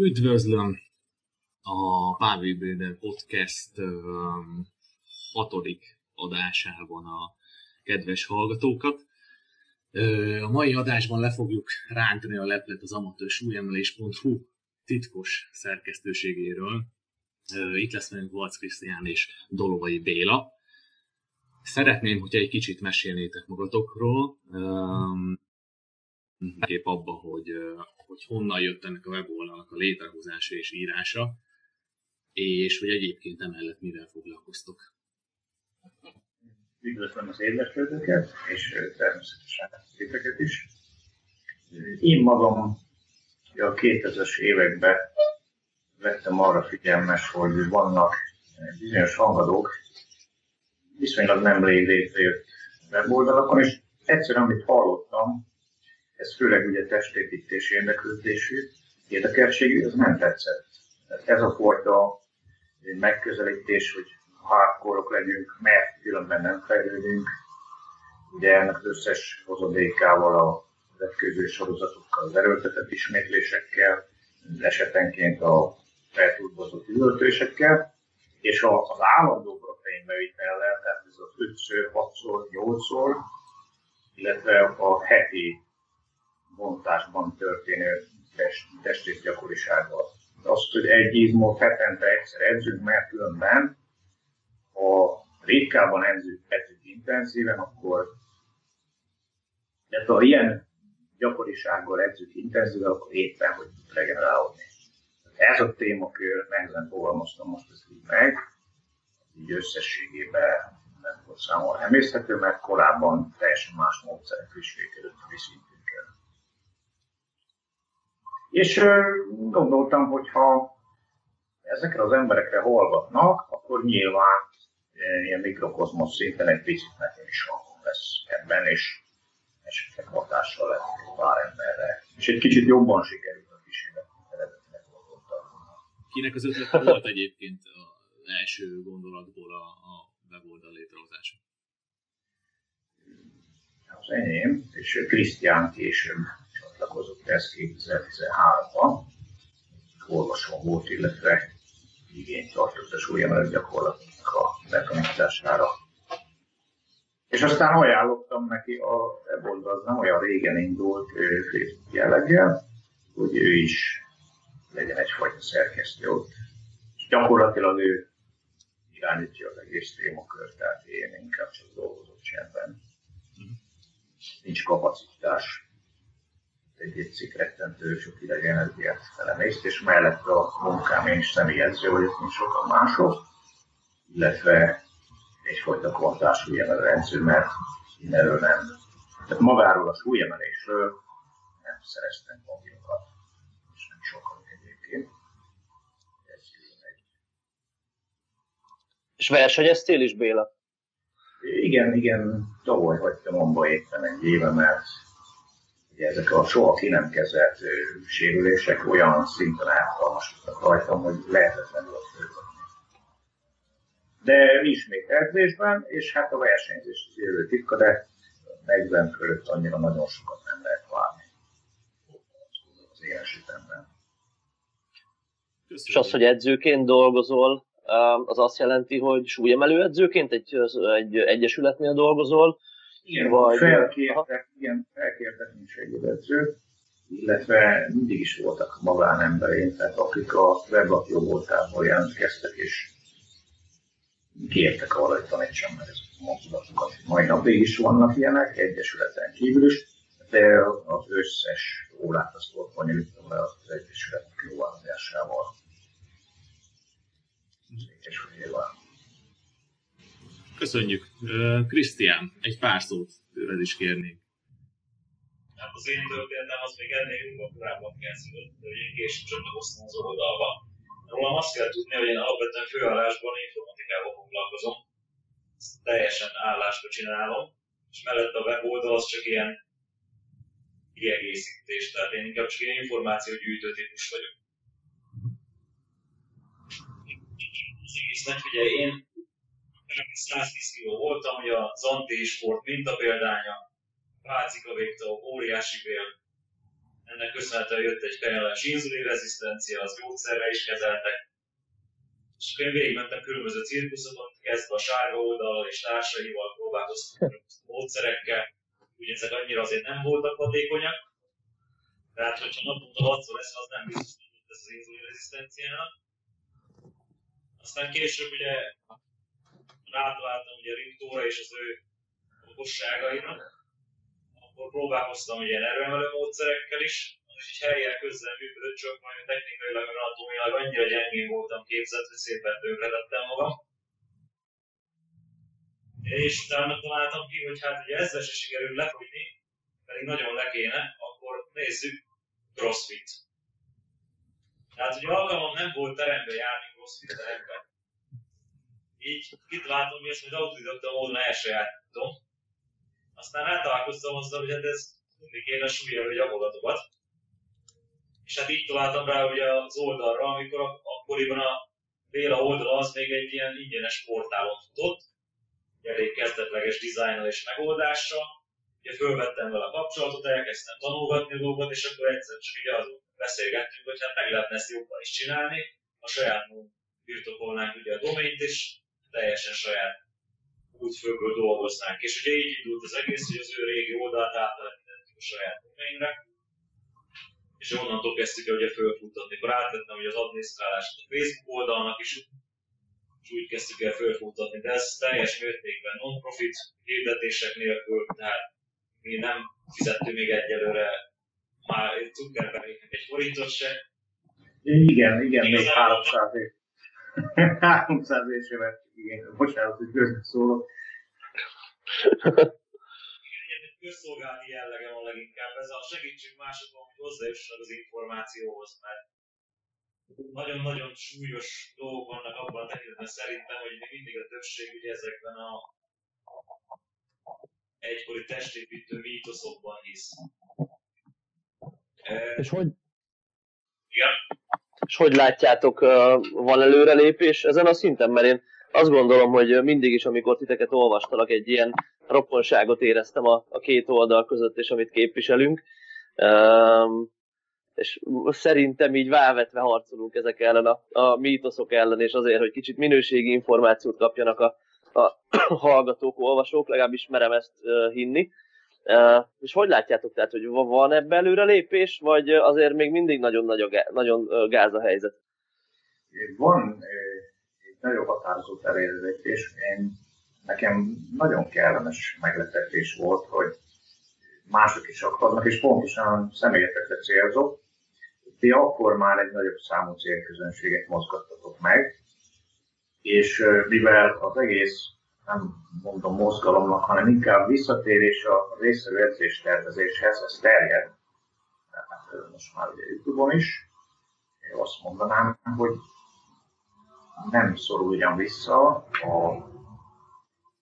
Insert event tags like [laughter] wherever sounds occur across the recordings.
Üdvözlöm a Pavel Béder Podcast hatodik adásában a kedves hallgatókat. A mai adásban le fogjuk rántani a leplet az amatőr súlyemelés.hu titkos szerkesztőségéről. Itt lesz velünk Valc Krisztián és Dolovai Béla. Szeretném, hogyha egy kicsit mesélnétek magatokról, kép abba, hogy, hogy honnan jött ennek a weboldalnak a létrehozása és írása, és hogy egyébként emellett mivel foglalkoztok. Üdvözlöm az érdeklődőket, és természetesen titeket is. Én magam a 2000-es években vettem arra figyelmes, hogy vannak bizonyos hangadók, viszonylag nem létrejött weboldalakon, és egyszerűen, amit hallottam, ez főleg ugye testépítési érdeklődésű, érdekeltségű, ez nem tetszett. Ez a fajta megközelítés, hogy hardcore legyünk, mert különben nem fejlődünk. Ugye ennek az összes hozadékával, a vetkőző sorozatokkal, az erőltetett ismétlésekkel, esetenként a feltúlbozott üvöltésekkel, és az állandó proteinbevitellel, tehát ez az 5-ször, 6-szor, 8-szor, illetve a heti bontásban történő test, testét gyakorisággal. Azt, hogy egy izmot hetente egyszer edzünk, mert különben ha ritkábban edzünk, edzünk intenzíven, akkor de ha ilyen gyakorisággal edzünk intenzíven, akkor éppen, hogy tud regenerálódni. Ez a témakör, nehezen fogalmaztam most ezt így meg, így összességében nem volt számomra emészhető, mert korábban teljesen más módszerek vizsgálódott a viszintünkkel. És gondoltam, hogy ha ezekre az emberekre hallgatnak, akkor nyilván ilyen mikrokozmosz szinten egy picit nekem is hangom lesz ebben, és esetleg hatással lehet pár emberre. És egy kicsit jobban sikerült a kísérlet, mint eredetileg gondoltam. Kinek az ötlete volt egyébként az első gondolatból a, a weboldal létrehozása? Az enyém, és Krisztián később csatlakozott ez 2013-ban. Olvasó volt, illetve igényt tartott a súlyemelő gyakorlatnak a betanítására. És aztán ajánlottam neki, a weboldal az nem olyan régen indult Facebook jelleggel, hogy ő is legyen egyfajta szerkesztő ott. És gyakorlatilag ő irányítja az egész témakört, tehát én inkább csak dolgozott csendben. Nincs kapacitás egy-egy cikk rettentő sok ideg energiát felemészt, és mellett a munkám én is személyedző vagyok, mint sokan mások, illetve egyfajta kvartás súlyemelő mert én erről nem, tehát magáról a súlyemelésről nem szereztem papírokat, és nem sokan egyébként. Ez egy. És versenyeztél is, Béla? Igen, igen, tavaly hagytam abba éppen egy éve, mert ezek a soha ki nem kezelt sérülések olyan szinten áthalmasodtak rajtam, hogy lehetetlenül a főzni. De ismét edzésben, és hát a versenyzés az élő titka, de 40 fölött annyira nagyon sokat nem lehet várni az én esetemben. És az, hogy edzőként dolgozol, az azt jelenti, hogy súlyemelő edzőként egy, egy egyesületnél dolgozol, igen, vagy... felkértek, igen, felkértek mint segédedzőt, illetve mindig is voltak magánembereim, tehát akik a weblapjó voltából jelentkeztek, és kértek arra, hogy tanítsam meg ezeket a mozdulatokat. Mai napig is vannak ilyenek, egyesületen kívül is, de az összes órát azt volt bonyolítom le az egyesület jóvállásával. Egyesületével. Köszönjük. Krisztián, egy pár szót tőled is kérnék. Hát az én történetem az még ennél jóval korábban kezdődött, később csatlakoztam az oldalba. Rólam azt kell tudni, hogy én alapvetően főállásban informatikával foglalkozom. Ezt teljesen állásba csinálom, és mellett a weboldal az csak ilyen kiegészítés, tehát én inkább csak ilyen információgyűjtő típus vagyok. Az egésznek, ugye én 110 kg voltam, hogy a Zanté sport mintapéldánya, Pálcika végtag, óriási bél, ennek köszönhetően jött egy kanyarás inzulinrezisztencia, az gyógyszerre is kezeltek. És akkor én végigmentem különböző cirkuszokon, kezdve a sárga oldal és társaival próbálkoztam módszerekkel, ugye ezek annyira azért nem voltak hatékonyak, tehát hogyha naponta 6 lesz, az nem biztos, hogy lesz az inzulinrezisztenciának. Aztán később ugye rátaláltam ugye Rintóra és az ő okosságainak, akkor próbálkoztam ilyen erőemelő módszerekkel is, és így helyjel közel működött, csak majd technikailag, meg anatómiailag annyira gyengén voltam képzett, hogy szépen tönkretettem magam. És utána találtam ki, hogy hát ugye ezzel se sikerül lefogyni, pedig nagyon le kéne, akkor nézzük crossfit. Tehát ugye alkalmam nem volt terembe járni crossfit terembe. Így kitaláltam, hogy ezt majd autodidakta módon elsajátítom aztán rátalálkoztam azzal, hogy hát ez mindig kéne súlyjelő gyakorlatokat. És hát így találtam rá ugye az oldalra, amikor akkoriban a Béla oldala az még egy ilyen ingyenes portálon futott, elég kezdetleges dizájnnal és megoldással. Ugye fölvettem vele a kapcsolatot, elkezdtem tanulgatni a dolgot, és akkor egyszer csak így azon beszélgettünk, hogy hát meg lehetne ezt jobban is csinálni, a saját birtokolnánk ugye a domént, és teljesen saját útfőből dolgoznánk. És ugye így indult az egész, hogy az ő régi oldalt átalakítottuk a saját domainre, és onnantól kezdtük el ugye fölfuttatni. Akkor átvettem hogy az adminisztrálást a Facebook oldalnak is, és úgy kezdtük el fölfuttatni. De ez teljes mértékben non-profit hirdetések nélkül, tehát mi nem fizettünk még egyelőre már Zuckerbergnek egy forintot se. Igen, igen, még 300 év. 300 évet igen, bocsánat, hogy közben szólok. közszolgálati jellege van leginkább. Ez a segítség másokon, hogy hozzájussanak az információhoz, mert nagyon-nagyon súlyos dolgok vannak abban a tekintetben szerintem, hogy még mindig a többség ugye ezekben a egykori testépítő mítoszokban hisz. És hogy? Igen. És hogy látjátok, van előrelépés ezen a szinten? Mert én azt gondolom, hogy mindig is, amikor titeket olvastalak, egy ilyen rokonságot éreztem a, a két oldal között, és amit képviselünk. Um, és szerintem így válvetve harcolunk ezek ellen a, a mítoszok ellen, és azért, hogy kicsit minőségi információt kapjanak a, a [coughs] hallgatók, olvasók, legalábbis merem ezt hinni. És hogy látjátok, tehát, hogy van ebbe előre lépés, vagy azért még mindig nagyon, nagy a, nagyon gáz a helyzet? Van nagyon határozott előrelépés. Én, nekem nagyon kellemes meglepetés volt, hogy mások is akadnak, és pontosan személyetekre célzok. Ti akkor már egy nagyobb számú célközönséget mozgattatok meg, és mivel az egész, nem mondom mozgalomnak, hanem inkább visszatérés a részszerű edzéstervezéshez, ez terjed, tehát most már ugye Youtube-on is, én azt mondanám, hogy nem szoruljon vissza a,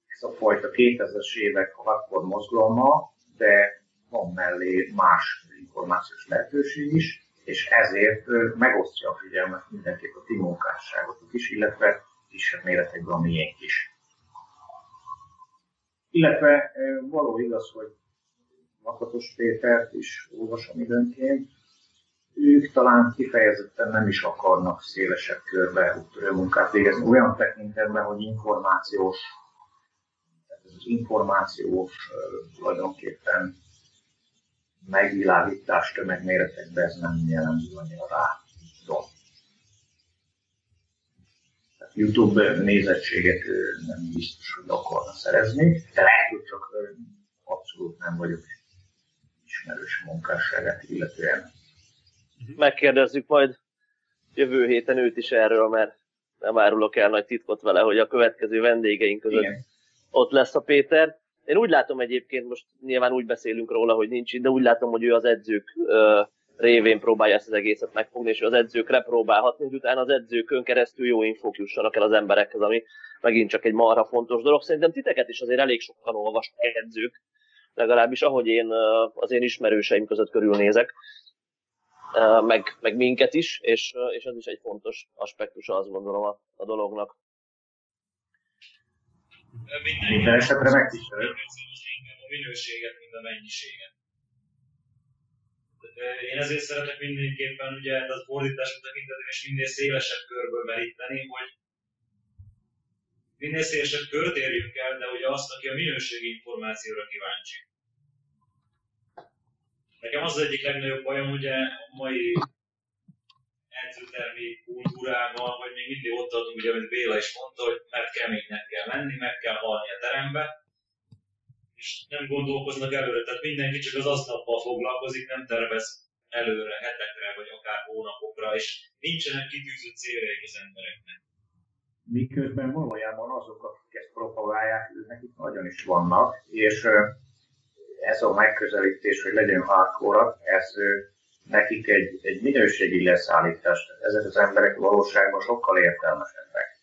ez a fajta 2000-es évek hardcore mozgalma, de van mellé más információs lehetőség is, és ezért megosztja a figyelmet mindenképp a ti munkásságotok is, illetve kisebb méretekben a miénk is. Illetve való igaz, hogy Makatos Pétert is olvasom időnként, ők talán kifejezetten nem is akarnak szélesebb körbe úttörő munkát végezni, olyan tekintetben, hogy információs, ez az információs tulajdonképpen megvilágítás tömegméretekben ez nem jellemző annyira rá. YouTube nézettséget nem biztos, hogy akarna szerezni, de lehet, hogy csak abszolút nem vagyok ismerős munkásságát illetően megkérdezzük majd jövő héten őt is erről, mert nem árulok el nagy titkot vele, hogy a következő vendégeink között Igen. ott lesz a Péter. Én úgy látom egyébként, most nyilván úgy beszélünk róla, hogy nincs itt, de úgy látom, hogy ő az edzők ö, révén próbálja ezt az egészet megfogni, és az edzőkre próbálhatni, hogy utána az edzőkön keresztül jó infók jussanak el az emberekhez, ami megint csak egy marha fontos dolog. Szerintem titeket is azért elég sokan olvasnak edzők, legalábbis ahogy én az én ismerőseim között körülnézek, meg, meg minket is, és, és ez is egy fontos aspektus, azt gondolom a, a dolognak. Minden esetre megtisztelő. A minőséget, mint a mennyiséget. Én ezért szeretek mindenképpen ugye a fordítás tekintetében és minél szélesebb körből meríteni, hogy minél szélesebb kört érjünk el, de ugye azt, aki a minőségi információra kíváncsi. Nekem az az egyik legnagyobb bajom, ugye a mai edzőtermi kultúrában, hogy még mindig ott adunk, ugye, amit Béla is mondta, hogy mert keménynek kell lenni, meg kell halni a terembe, és nem gondolkoznak előre, tehát mindenki csak az aznappal foglalkozik, nem tervez előre, hetekre, vagy akár hónapokra, és nincsenek kitűzött céljaik az embereknek. Miközben valójában azok, akik ezt propagálják, nekik nagyon is vannak, és ez a megközelítés, hogy legyen hardcore ez nekik egy, egy minőségi leszállítás. Ezek az emberek valóságban sokkal értelmesebbek.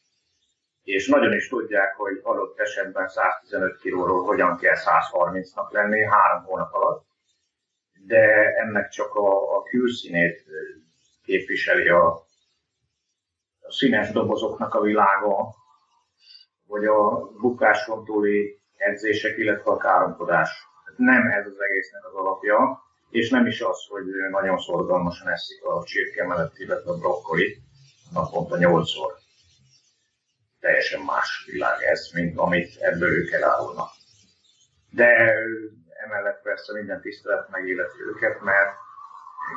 És nagyon is tudják, hogy adott esetben 115 kilóról hogyan kell 130-nak lenni három hónap alatt, de ennek csak a, a külszínét képviseli a, a színes dobozoknak a világa, vagy a bukáson túli edzések, illetve a káromkodás. Nem ez az egésznek az alapja, és nem is az, hogy nagyon szorgalmasan eszik a csirke mellett, illetve a brokkolit naponta nyolcszor. Teljesen más világ ez, mint amit ebből ők elárulnak. De emellett persze minden tisztelet megéleti őket, mert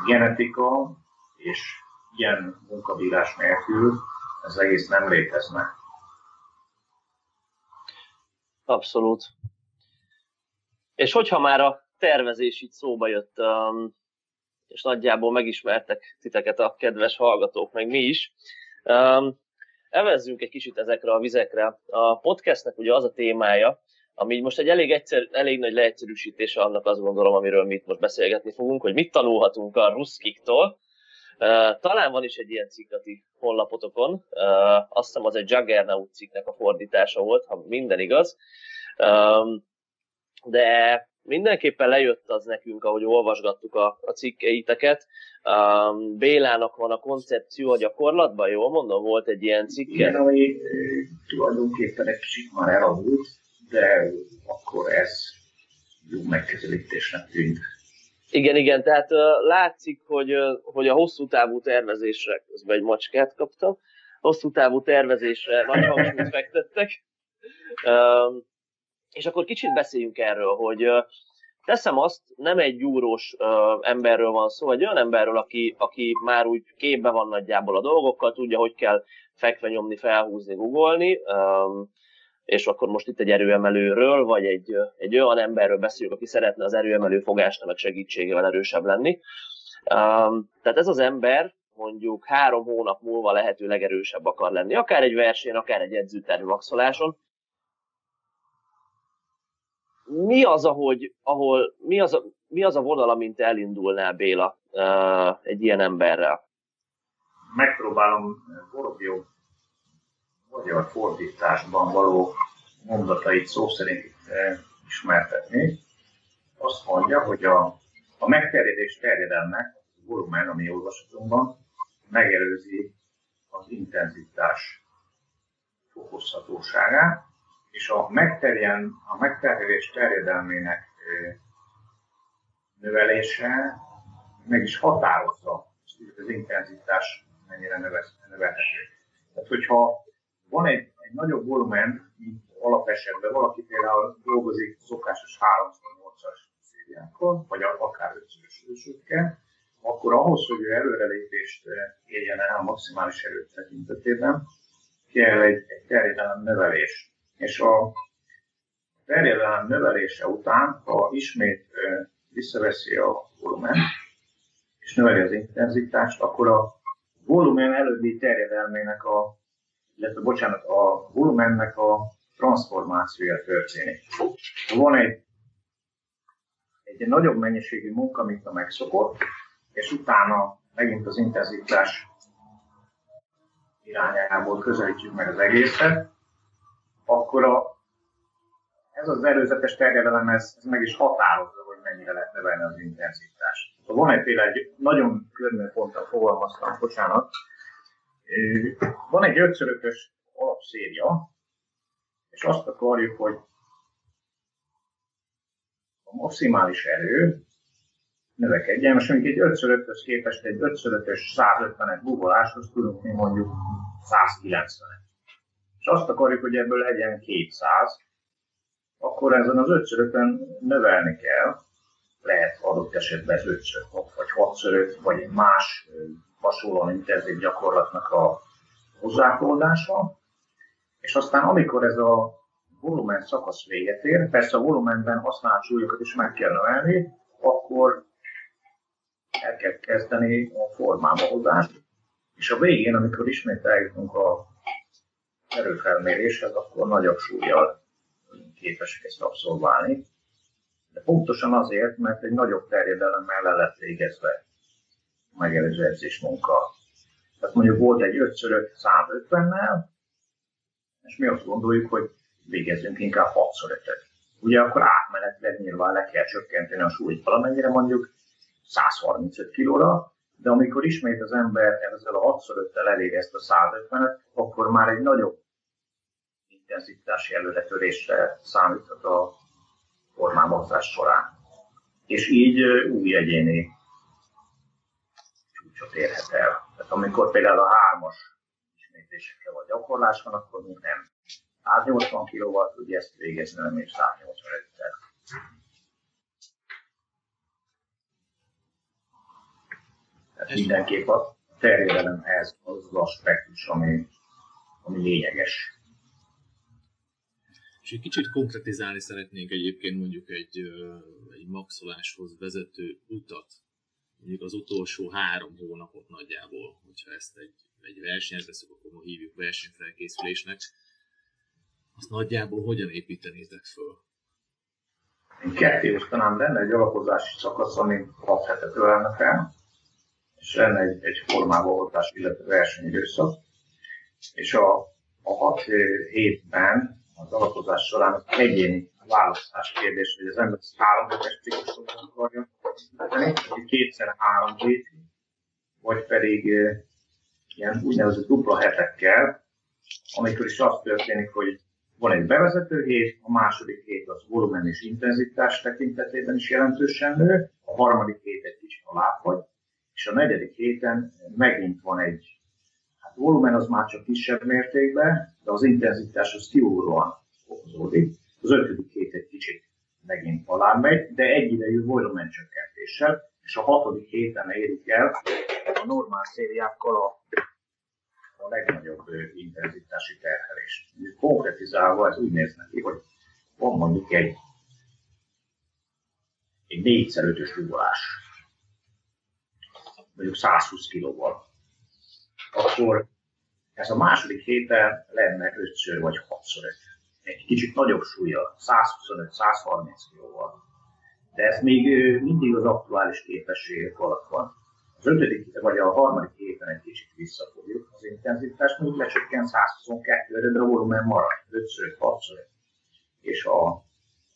genetika és ilyen munkabírás nélkül ez egész nem létezne. Abszolút. És hogyha már a tervezés itt szóba jött, um, és nagyjából megismertek titeket a kedves hallgatók, meg mi is. Evezzünk egy kicsit ezekre a vizekre. A podcastnek ugye az a témája, ami most egy elég, egyszer, elég nagy leegyszerűsítése annak azt gondolom, amiről mi itt most beszélgetni fogunk, hogy mit tanulhatunk a ruszkiktól. Talán van is egy ilyen cikk a ti honlapotokon, azt hiszem az egy Juggernaut cikknek a fordítása volt, ha minden igaz. De mindenképpen lejött az nekünk, ahogy olvasgattuk a, a cikkeiteket. Um, Bélának van a koncepció a gyakorlatban, jól mondom, volt egy ilyen cikke? Igen, ami tulajdonképpen egy kicsit már elavult, de akkor ez jó megközelítésnek tűnt. Igen, igen, tehát uh, látszik, hogy, uh, hogy a hosszú távú tervezésre, közben egy macskát kaptam, hosszú távú tervezésre nagy hangsúlyt fektettek. [laughs] Um, és akkor kicsit beszéljünk erről, hogy teszem azt, nem egy gyúrós emberről van szó, egy olyan emberről, aki, aki már úgy képbe van nagyjából a dolgokkal, tudja, hogy kell fekve nyomni, felhúzni, googolni, és akkor most itt egy erőemelőről, vagy egy, egy olyan emberről beszélünk, aki szeretne az erőemelő fogásnak segítségével erősebb lenni. Tehát ez az ember mondjuk három hónap múlva lehető legerősebb akar lenni, akár egy versenyen, akár egy edzőtervi maxoláson, mi az, ahogy, ahol, mi az, a, mi az a vonal, amint elindulnál Béla uh, egy ilyen emberrel? Megpróbálom Vorobjó magyar fordításban való mondatait szó szerint ismertetni. Azt mondja, hogy a, a megterjedés terjedelme, a volumen, ami olvasatunkban, megelőzi az intenzitás fokozhatóságát, és a, megterjen, a megterhelés terjedelmének növelése meg is határozza az intenzitás mennyire növelhető. Tehát, hogyha van egy, egy nagyobb volumen, mint alapesetben valaki például dolgozik szokásos 3-8-as szériákon, vagy akár 5-szörös akkor ahhoz, hogy ő előrelépést érjen el a maximális erőt tekintetében, kell egy, egy terjedelem növelés és a terjedelem növelése után, ha ismét visszaveszi a volumen, és növeli az intenzitást, akkor a volumen előbbi terjedelmének a, illetve bocsánat, a volumennek a transformációja történik. Van egy, egy nagyobb mennyiségű munka, mint a megszokott, és utána megint az intenzitás irányából közelítjük meg az egészet, akkor a, ez az előzetes terjedelem, ez, ez meg is határozza, hogy mennyire lehet növelni az intenzitást. Van egy például egy nagyon körülményponttal fogalmaztam, bocsánat, van egy ötszörökös alapszéria, és azt akarjuk, hogy a maximális erő növekedjen. Most mondjuk egy 5x5-höz képest egy 5x5-ös 150-es googoláshoz tudunk mi mondjuk 190-et. És azt akarjuk, hogy ebből legyen 200, akkor ezen az 5 növelni kell, lehet adott esetben 5 vagy 6 vagy más hasonlóan intenzív gyakorlatnak a hozzáfordítása, és aztán amikor ez a volumen szakasz véget ér, persze a volumenben használt súlyokat is meg kell növelni, akkor el kell kezdeni a formába hozást, és a végén, amikor ismét eljutunk a erőfelméréshez, akkor nagyobb súlyjal képesek ezt abszolválni. De pontosan azért, mert egy nagyobb terjedelemmel le lett végezve a megelőző edzés munka. Tehát mondjuk volt egy 5 150-nel, és mi azt gondoljuk, hogy végezzünk inkább 6 5 Ugye akkor átmenetileg nyilván le kell csökkenteni a súlyt valamennyire, mondjuk 135 kilóra, de amikor ismét az ember ezzel a 6 5 eléri ezt a 150-et, akkor már egy nagyobb intenzitási előretörésre számíthat a formámozás során. És így új egyéni csúcsot érhet el. Tehát amikor például a hármas ismétlésekkel vagy gyakorlás van, akkor még nem 180 kilóval tudja ezt végezni, nem is 185-tel. Tehát mindenképp a terjedelem ez az az aspektus, ami, ami lényeges. És egy kicsit konkretizálni szeretnék egyébként mondjuk egy, egy maxoláshoz vezető utat, mondjuk az utolsó három hónapot nagyjából, hogyha ezt egy, egy versenyhez veszük, akkor hívjuk versenyfelkészülésnek, azt nagyjából hogyan építenétek föl? Én ketté osztanám lenne egy alapozási szakasz, ami 6 hetet ölelne fel, és lenne egy, egy formába oltás, illetve versenyidőszak, és a, a 6 hétben az alapozás során egyéni választás kérdés, hogy az ember három hetes ciklusot akarja tenni, kétszer három hét, vagy pedig ilyen úgynevezett dupla hetekkel, amikor is az történik, hogy van egy bevezető hét, a második hét az volumen és intenzitás tekintetében is jelentősen nő, a harmadik hét egy kicsit aláfagy, és a negyedik héten megint van egy volumen az már csak kisebb mértékben, de az intenzitás az kiugróan fokozódik. Az ötödik hét egy kicsit megint alá megy, de egyidejű volumen csökkentéssel, és a hatodik héten érik el a normál szériákkal a, a legnagyobb intenzitási terhelést. Konkretizálva ez úgy néz neki, hogy van mondjuk egy, egy 4 5 mondjuk 120 kilóval akkor ez a második héten lenne 5 vagy 6 Egy kicsit nagyobb súlya, 125-130 kilóval. De ez még mindig az aktuális képességek alatt van. Az ötödik vagy a harmadik héten egy kicsit visszafogjuk az intenzitást, mondjuk lecsökken 122-re, de a volumen marad 5 6 És a,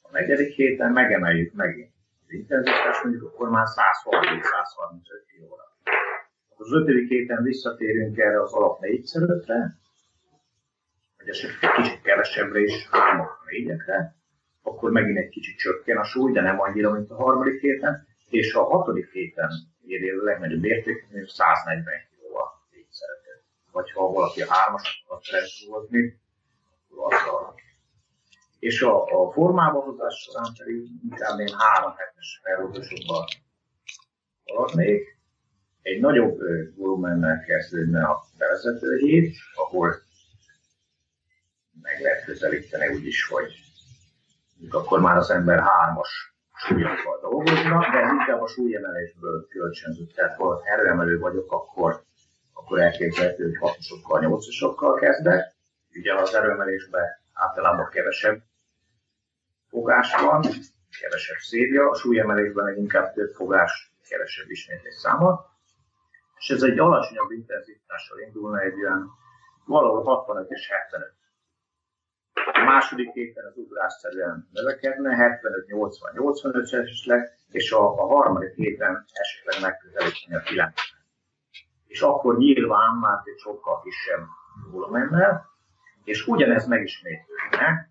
a negyedik héten megemeljük megint az intenzitást, mondjuk akkor már 130-135 kilóra az ötödik héten visszatérünk erre az alap négyszerötre, vagy esetleg egy kicsit kevesebbre is, háromra, négyekre, akkor megint egy kicsit csökken a súly, de nem annyira, mint a harmadik héten, és a hatodik héten éri a legnagyobb érték, 140 kg a négyszeretet. Vagy ha valaki a hármas akar szerezni, akkor azzal. És a, a formába hozás során pedig inkább én három hetes felrúgásokban haladnék, egy nagyobb volumennel kezdődne a bevezető hét, ahol meg lehet közelíteni úgy is, hogy akkor már az ember hármas súlyokkal dolgozna, de ez inkább a súlyemelésből kölcsönzött. Tehát ha erőemelő vagyok, akkor, akkor elképzelhető, hogy hatosokkal, nyolcasokkal kezdek. Ugye az erőemelésben általában kevesebb fogás van, kevesebb széria, a súlyemelésben meg inkább több fogás, kevesebb ismétlés száma és ez egy alacsonyabb intenzitással indulna egy olyan valahol 65 és 75. A második héten az ugrásszerűen növekedne, 75, 80, 85 esetleg, és a, a harmadik héten esetleg megközelíteni a 90. És akkor nyilván már egy sokkal kisebb volumennel, és ugyanez megismétlődne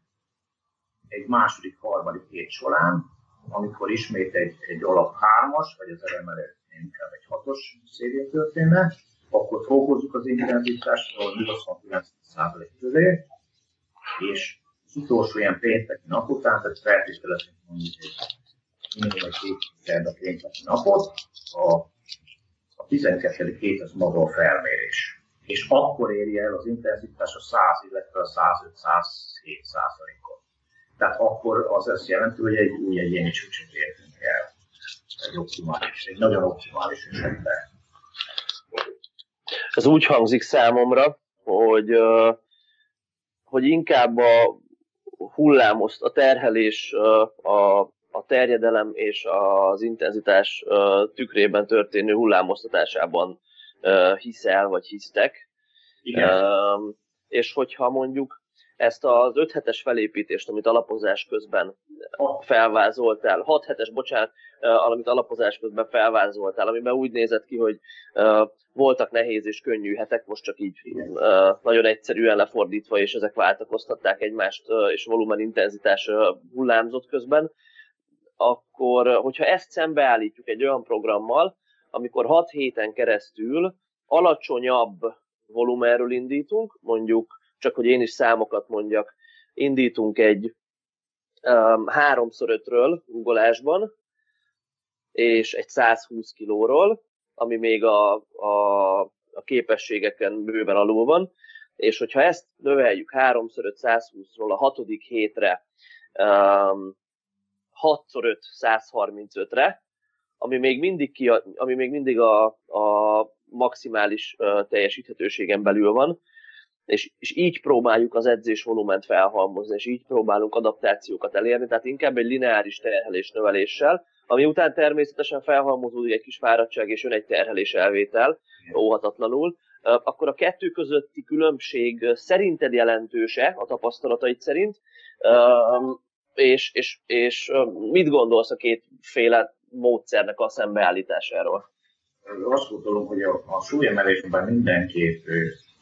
egy második, harmadik hét során, amikor ismét egy, egy alap 3-as, vagy az emelő inkább egy 6-os szélén történne, akkor fokozzuk az intenzitást a 89% közé, és az utolsó ilyen pénteki nap után, tehát feltételezünk mondjuk egy minimum két pénteki napot, a, a 12. hét az maga a felmérés. És akkor éri el az intenzitás a 100, illetve a 105-107 százalékot. Tehát akkor az azt jelenti, hogy egy új egyéni csúcsot értünk el. Egy optimális, egy nagyon optimális esetben. Ez úgy hangzik számomra, hogy, hogy inkább a hullámozt, a terhelés, a, a terjedelem és az intenzitás tükrében történő hullámoztatásában hiszel, vagy hisztek. Igen. És hogyha mondjuk ezt az 5 hetes felépítést, amit alapozás közben felvázoltál, 6 hetes, bocsánat, amit alapozás közben felvázoltál, amiben úgy nézett ki, hogy voltak nehéz és könnyű hetek, most csak így nagyon egyszerűen lefordítva, és ezek váltakoztatták egymást, és volumen intenzitás hullámzott közben, akkor hogyha ezt szembeállítjuk egy olyan programmal, amikor 6 héten keresztül alacsonyabb volumenről indítunk, mondjuk csak hogy én is számokat mondjak, indítunk egy um, 3x5-ről ugolásban, és egy 120 kilóról, ami még a, a, a képességeken bőven alul van, és hogyha ezt növeljük 3x5 120-ról a hatodik hétre um, 6x5 135-re, ami még mindig, ki, ami még mindig a, a maximális uh, teljesíthetőségen belül van, és, és így próbáljuk az edzés volument felhalmozni, és így próbálunk adaptációkat elérni, tehát inkább egy lineáris terhelés növeléssel, ami után természetesen felhalmozódik egy kis fáradtság, és jön egy terhelés elvétel, óhatatlanul, akkor a kettő közötti különbség szerinted jelentőse a tapasztalataid szerint, és, és, és mit gondolsz a kétféle módszernek a szembeállításáról? Azt gondolom, hogy a, a súlyemelésben mindenképp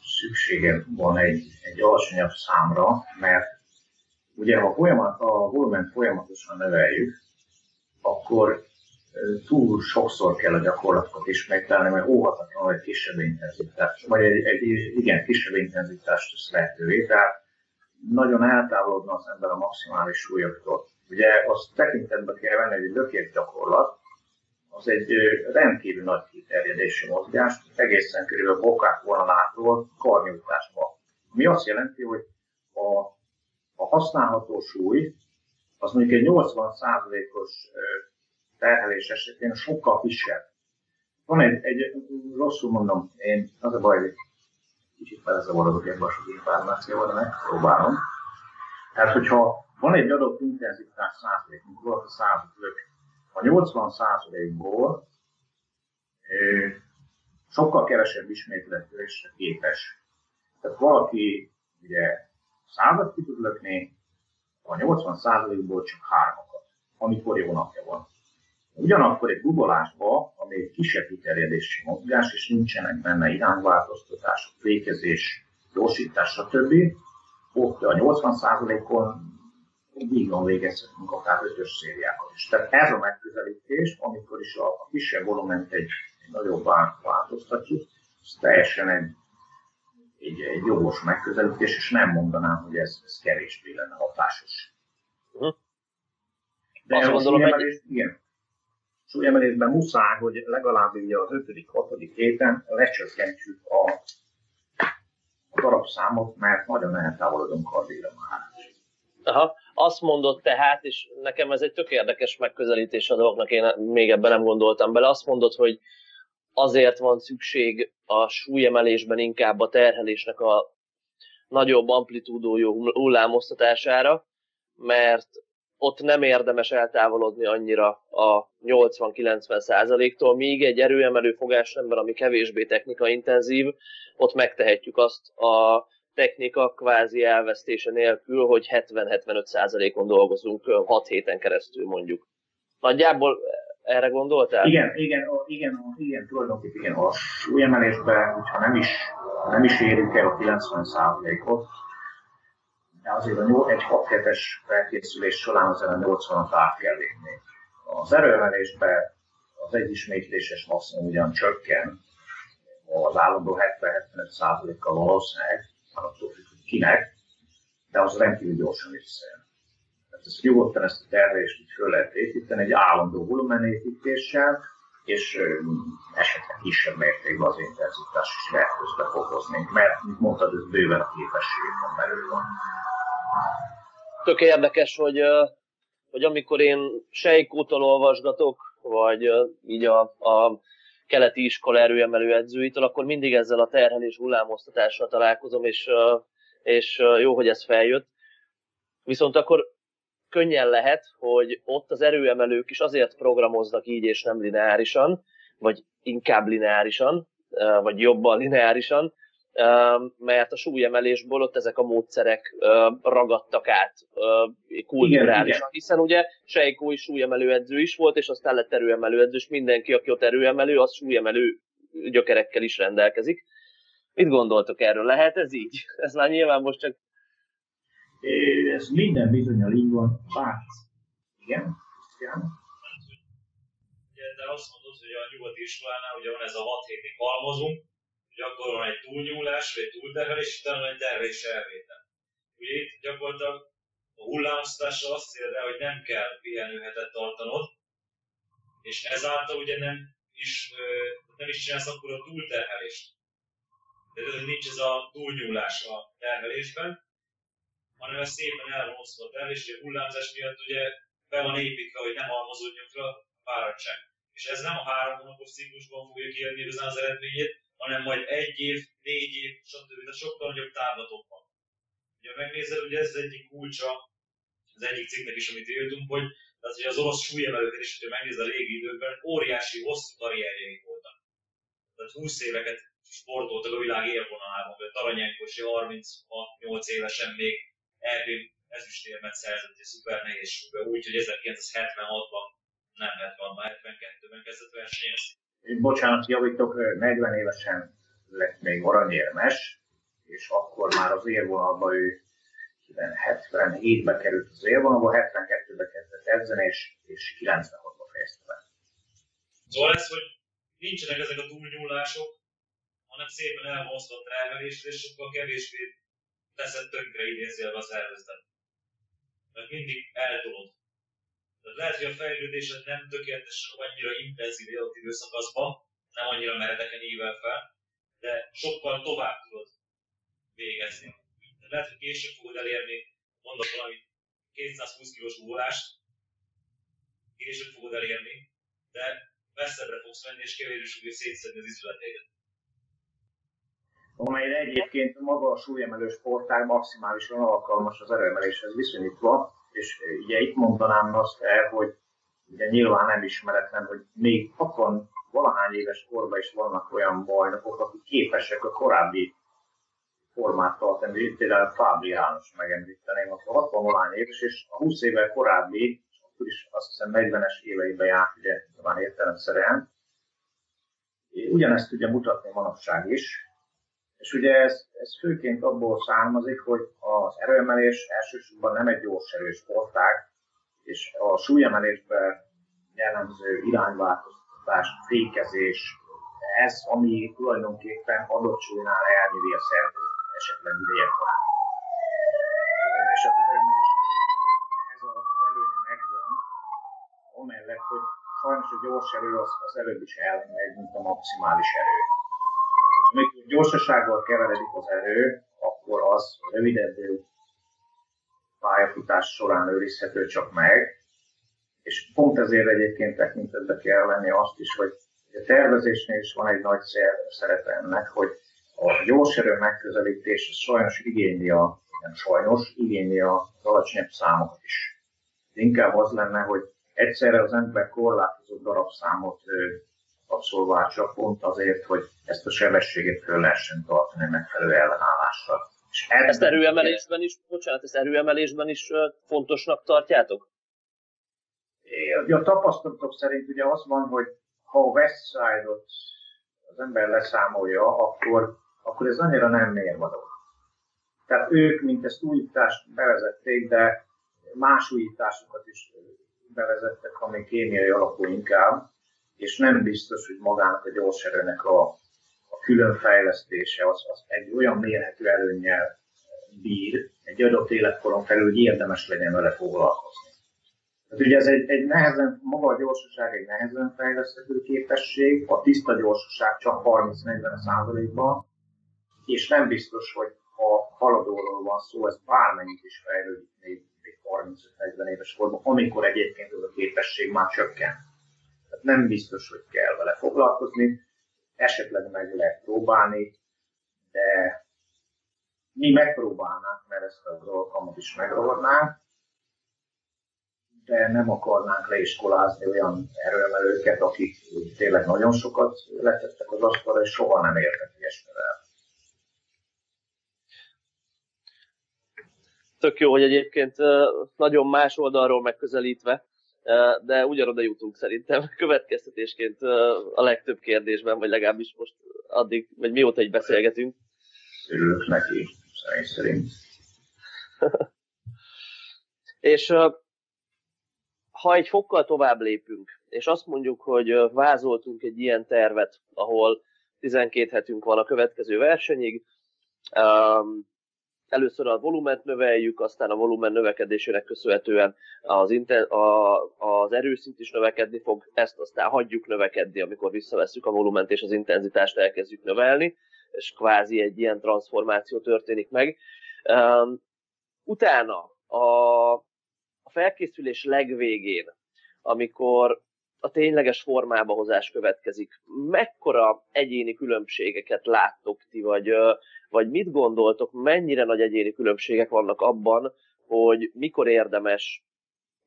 szüksége van egy, egy alacsonyabb számra, mert ugye ha folyamat, a volument folyamatosan növeljük, akkor túl sokszor kell a gyakorlatokat ismételni, mert óhatatlan egy kisebb intenzitás, vagy egy, egy igen, kisebb intenzitást tesz lehetővé, tehát nagyon eltávolodna az ember a maximális súlyoktól. Ugye azt tekintetbe kell venni, hogy egy lökés gyakorlat, az egy rendkívül nagy kiterjedési mozgás, egészen körülbelül a bokák vonalától karnyújtásba. Ami azt jelenti, hogy a, a használható súly az mondjuk egy 80%-os terhelés esetén sokkal kisebb. Van egy, egy rosszul mondom, én az a baj, hogy kicsit belezavarodok ebbe a sok információba, de megpróbálom. Tehát, hogyha van egy adott intenzitás százalék, mint volt a századlök, a 80%-ból sokkal kevesebb ismétlésre képes. Tehát valaki ugye százat ki tud lökni, a 80%-ból csak hármakat, amikor jó napja van. Ugyanakkor egy guggolásban, ami egy kisebb kiterjedési mozgás, és nincsenek benne irányváltoztatások, fékezés, gyorsítás, stb., ott a 80%-on vígan végezhetünk akár ötös szériákat is. Tehát ez a megközelítés, amikor is a, a kisebb volument egy, egy nagyobb változtatjuk, ez teljesen egy, egy, egy jogos megközelítés, és nem mondanám, hogy ez, ez kevésbé lenne hatásos. Uh-huh. De Azt a súlyemelés, egy... igen, súlyemelésben muszáj, hogy legalább ugye az 5.-6. héten lecsökkentsük a, a darabszámot, mert nagyon eltávolodunk addigra már. Aha azt mondott tehát, és nekem ez egy tök érdekes megközelítés a dolgoknak, én még ebben nem gondoltam bele, azt mondott, hogy azért van szükség a súlyemelésben inkább a terhelésnek a nagyobb amplitúdójú hullámoztatására, mert ott nem érdemes eltávolodni annyira a 80-90 százaléktól, míg egy erőemelő fogásrendben, ami kevésbé technikaintenzív, ott megtehetjük azt a technika kvázi elvesztése nélkül, hogy 70-75%-on dolgozunk 6 héten keresztül mondjuk. Nagyjából erre gondoltál? Igen, igen, igen, igen, tulajdonképpen igen, a súlyemelésben, hogyha nem is, nem is érünk el a 90%-ot, de azért a egy 6 hetes felkészülés során az a 80-at át kell lépni. Az erőemelésben az egyismétléses maximum ugyan csökken, az állandó 70-75%-kal valószínűleg, attól függ, hogy kinek, de az rendkívül gyorsan visszajön. Tehát ezt nyugodtan ezt a terhelést így föl lehet építeni egy állandó volumenépítéssel, és esetleg kisebb mértékben az intenzitás is lehet közbe mert, mint mondtad, ez bőven a képességeken belül van. Tök érdekes, hogy, hogy amikor én Sejkótól olvasgatok, vagy így a, a keleti iskola erőemelő edzőitől, akkor mindig ezzel a terhelés hullámoztatással találkozom, és, és jó, hogy ez feljött. Viszont akkor könnyen lehet, hogy ott az erőemelők is azért programoznak így és nem lineárisan, vagy inkább lineárisan, vagy jobban lineárisan, mert a súlyemelésből ott ezek a módszerek ragadtak át kulturálisan, hiszen ugye Sejkó is súlyemelő edző is volt, és aztán lett erőemelő edző, és mindenki, aki ott erőemelő, az súlyemelő gyökerekkel is rendelkezik. Mit gondoltok erről? Lehet ez így? [laughs] Ez már nyilván most csak... Ez minden bizonyal így van. Bár... Igen? Igen? De azt mondod, hogy a nyugati iskolánál ugye van ez a 6 hétig halmozunk, akkor van egy túlnyúlás, vagy egy túlterhelés, utána egy terhelés elvétel. Ugye itt gyakorlatilag a hullámztatásra azt érde, hogy nem kell pihenőhetet tartanod, és ezáltal ugye nem is, nem is csinálsz akkor a túlterhelést. Tehát nincs ez a túlnyúlás a terhelésben, hanem ez szépen elhozva a terhelés, és a hullámzás miatt ugye be van építve, hogy nem halmozódjon fel a fáradtság. És ez nem a három hónapos ciklusban fogja kiadni igazán az eredményét, hanem majd egy év, négy év, stb. De sokkal nagyobb távlatokban. Ugye megnézed, hogy ez az egyik kulcsa az egyik cikknek is, amit írtunk, hogy, tehát, hogy az orosz súlyemelőket is, hogyha megnézed a régi időkben, óriási, hosszú karrierjeik voltak. Tehát 20 éveket sportoltak a világ élvonalában, vagy Taranyenkosi 36-8 évesen még EB ezüstérmet szerzett egy szuper nehéz úgy, hogy 1976-ban, nem 70-ban, 72-ben kezdett versenyezni bocsánat, javítok, 40 évesen lett még aranyérmes, és akkor már az érvonalba ő 77-ben került az érvonalba, 72-ben kezdett edzeni, és, és 96-ban fejezte be. Szóval ez, hogy nincsenek ezek a túlnyúlások, hanem szépen elmozdott rávelésre, és sokkal kevésbé teszed tönkre idézélve a szervezetet. Mert mindig eltolod tehát lehet, hogy a fejlődésed nem tökéletes annyira intenzív adott időszakaszban, nem annyira meredeken ível fel, de sokkal tovább tudod végezni. Tehát lehet, hogy később fogod elérni, mondok valami 220 kilós volást, később fogod elérni, de messzebbre fogsz menni, és kevésbé fogja szétszedni az izületédet. amelyre egyébként maga a súlyemelő sportág maximálisan alkalmas az erőemeléshez viszonyítva, és ugye itt mondanám azt el, hogy ugye nyilván nem ismeretlen, hogy még 60 valahány éves korban is vannak olyan bajnokok, akik képesek a korábbi formát tartani, például Fábri János megemlíteném, akkor 60 valahány éves, és a 20 évvel korábbi, akkor is azt hiszem 40-es éveiben járt, ugye talán értelemszerűen, ugyanezt tudja mutatni manapság is, és ugye ez, ez főként abból származik, hogy az erőemelés elsősorban nem egy gyors erős sportág, és a súlyemelésben jellemző irányváltoztatás, fékezés, ez, ami tulajdonképpen adott súlynál elnyeri a szervezet esetleg idejekor. És az ez az előnye megvan, amellett, hogy sajnos a gyors erő az, az előbb is elmegy, mint a maximális erő amikor gyorsasággal keveredik az erő, akkor az rövidebb pályafutás során őrizhető csak meg, és pont ezért egyébként tekintetbe kell venni azt is, hogy a tervezésnél is van egy nagy szerepe ennek, hogy a gyors erő megközelítés sajnos igényli a, nem sajnos, igényli az alacsonyabb számokat is. Inkább az lenne, hogy egyszerre az ember korlátozott darabszámot abszolvál csak pont azért, hogy ezt a sebességet föl lehessen tartani megfelelő ellenállással. És ezt erőemelésben is, bocsánat, ezt erőemelésben is fontosnak tartjátok? A tapasztalatok szerint ugye az van, hogy ha a West Side-ot az ember leszámolja, akkor, akkor ez annyira nem mérvadó. Tehát ők, mint ezt újítást bevezették, de más újításokat is bevezettek, ami kémiai alapú inkább, és nem biztos, hogy magának a gyorserőnek a, a különfejlesztése az, az egy olyan mérhető előnnyel bír egy adott életkoron felül, hogy érdemes legyen vele foglalkozni. Tehát ugye ez egy, egy nehezen, maga a gyorsaság egy nehezen fejleszthető képesség, a tiszta gyorsaság csak 30-40 százalékban, és nem biztos, hogy ha haladóról van szó, ez bármennyit is fejlődik még, még 30-40 éves korban, amikor egyébként ez a képesség már csökken. Tehát nem biztos, hogy kell vele foglalkozni, esetleg meg lehet próbálni, de mi megpróbálnánk, mert ezt az alkalmat is megragadnánk, de nem akarnánk leiskolázni olyan erőemelőket, akik tényleg nagyon sokat letettek az asztalra, és soha nem értek ilyesmivel. Tök jó, hogy egyébként nagyon más oldalról megközelítve, de ugyanoda jutunk szerintem [laughs] következtetésként a legtöbb kérdésben, vagy legalábbis most addig, vagy mióta egy beszélgetünk. Örülök neki, személy szerint. [laughs] és ha egy fokkal tovább lépünk, és azt mondjuk, hogy vázoltunk egy ilyen tervet, ahol 12 hetünk van a következő versenyig, először a volument növeljük, aztán a volumen növekedésének köszönhetően az, inter, a, az erőszint is növekedni fog, ezt aztán hagyjuk növekedni, amikor visszavesszük a volument és az intenzitást elkezdjük növelni, és kvázi egy ilyen transformáció történik meg. Um, utána a, a felkészülés legvégén, amikor a tényleges formába hozás következik. Mekkora egyéni különbségeket láttok ti, vagy, vagy mit gondoltok, mennyire nagy egyéni különbségek vannak abban, hogy mikor érdemes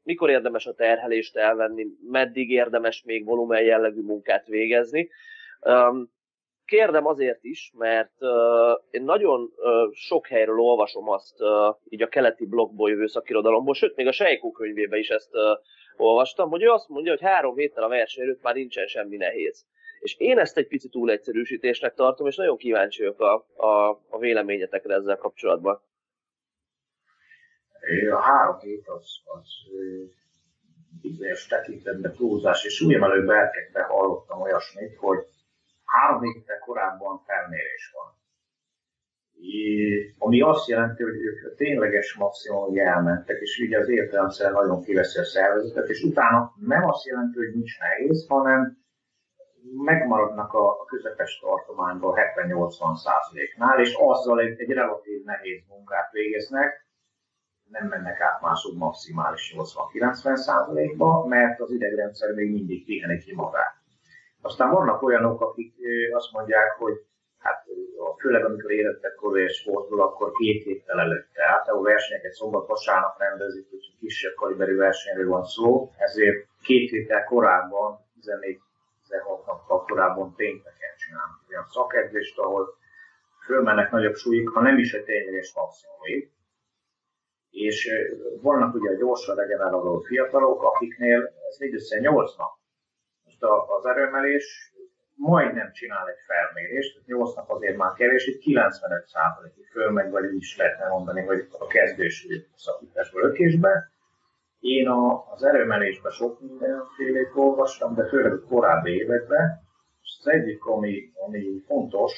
mikor érdemes a terhelést elvenni, meddig érdemes még volumen jellegű munkát végezni. Kérdem azért is, mert én nagyon sok helyről olvasom azt így a keleti blogból jövő szakirodalomból, sőt, még a Sejkó könyvében is ezt olvastam, hogy ő azt mondja, hogy három héttel a verseny előtt már nincsen semmi nehéz. És én ezt egy picit túl egyszerűsítésnek tartom, és nagyon kíváncsi vagyok a, a, a véleményetekre ezzel kapcsolatban. A három hét az, az bizonyos tekintetben túlzás, és újemelő berkekben hallottam olyasmit, hogy három héttel korábban felmérés van. Ami azt jelenti, hogy ők a tényleges maximum elmentek, és ugye az értelemszer nagyon kiveszi a szervezetet, és utána nem azt jelenti, hogy nincs nehéz, hanem megmaradnak a, közepes tartományban 70-80 százaléknál, és azzal egy, egy relatív nehéz munkát végeznek, nem mennek át mások maximális 80-90 százalékba, mert az idegrendszer még mindig piheni ki magát. Aztán vannak olyanok, akik azt mondják, hogy hát főleg amikor érettek és sportol, akkor két héttel előtte. Általában versenyeket szombat-vasárnap rendezik, hogy kisebb kaliberű versenyről van szó, ezért két héttel korábban, 14 16 nappal korábban pénteken csinálnak olyan szakedzést, ahol fölmennek nagyobb súlyig, ha nem is egy tényleges maximumig. És vannak ugye a gyorsan regeneráló fiatalok, akiknél ez mindössze 8 nap. Most az erőmelés majdnem csinál egy felmérést, 8 nap azért már kevés, egy 95%-ig fölmegy, vagy úgy is lehetne mondani, hogy a kezdős szakításból ökésbe, én a, az erőmelésben sok mindenfélét olvastam, de főleg a korábbi években. És az egyik, ami, ami fontos,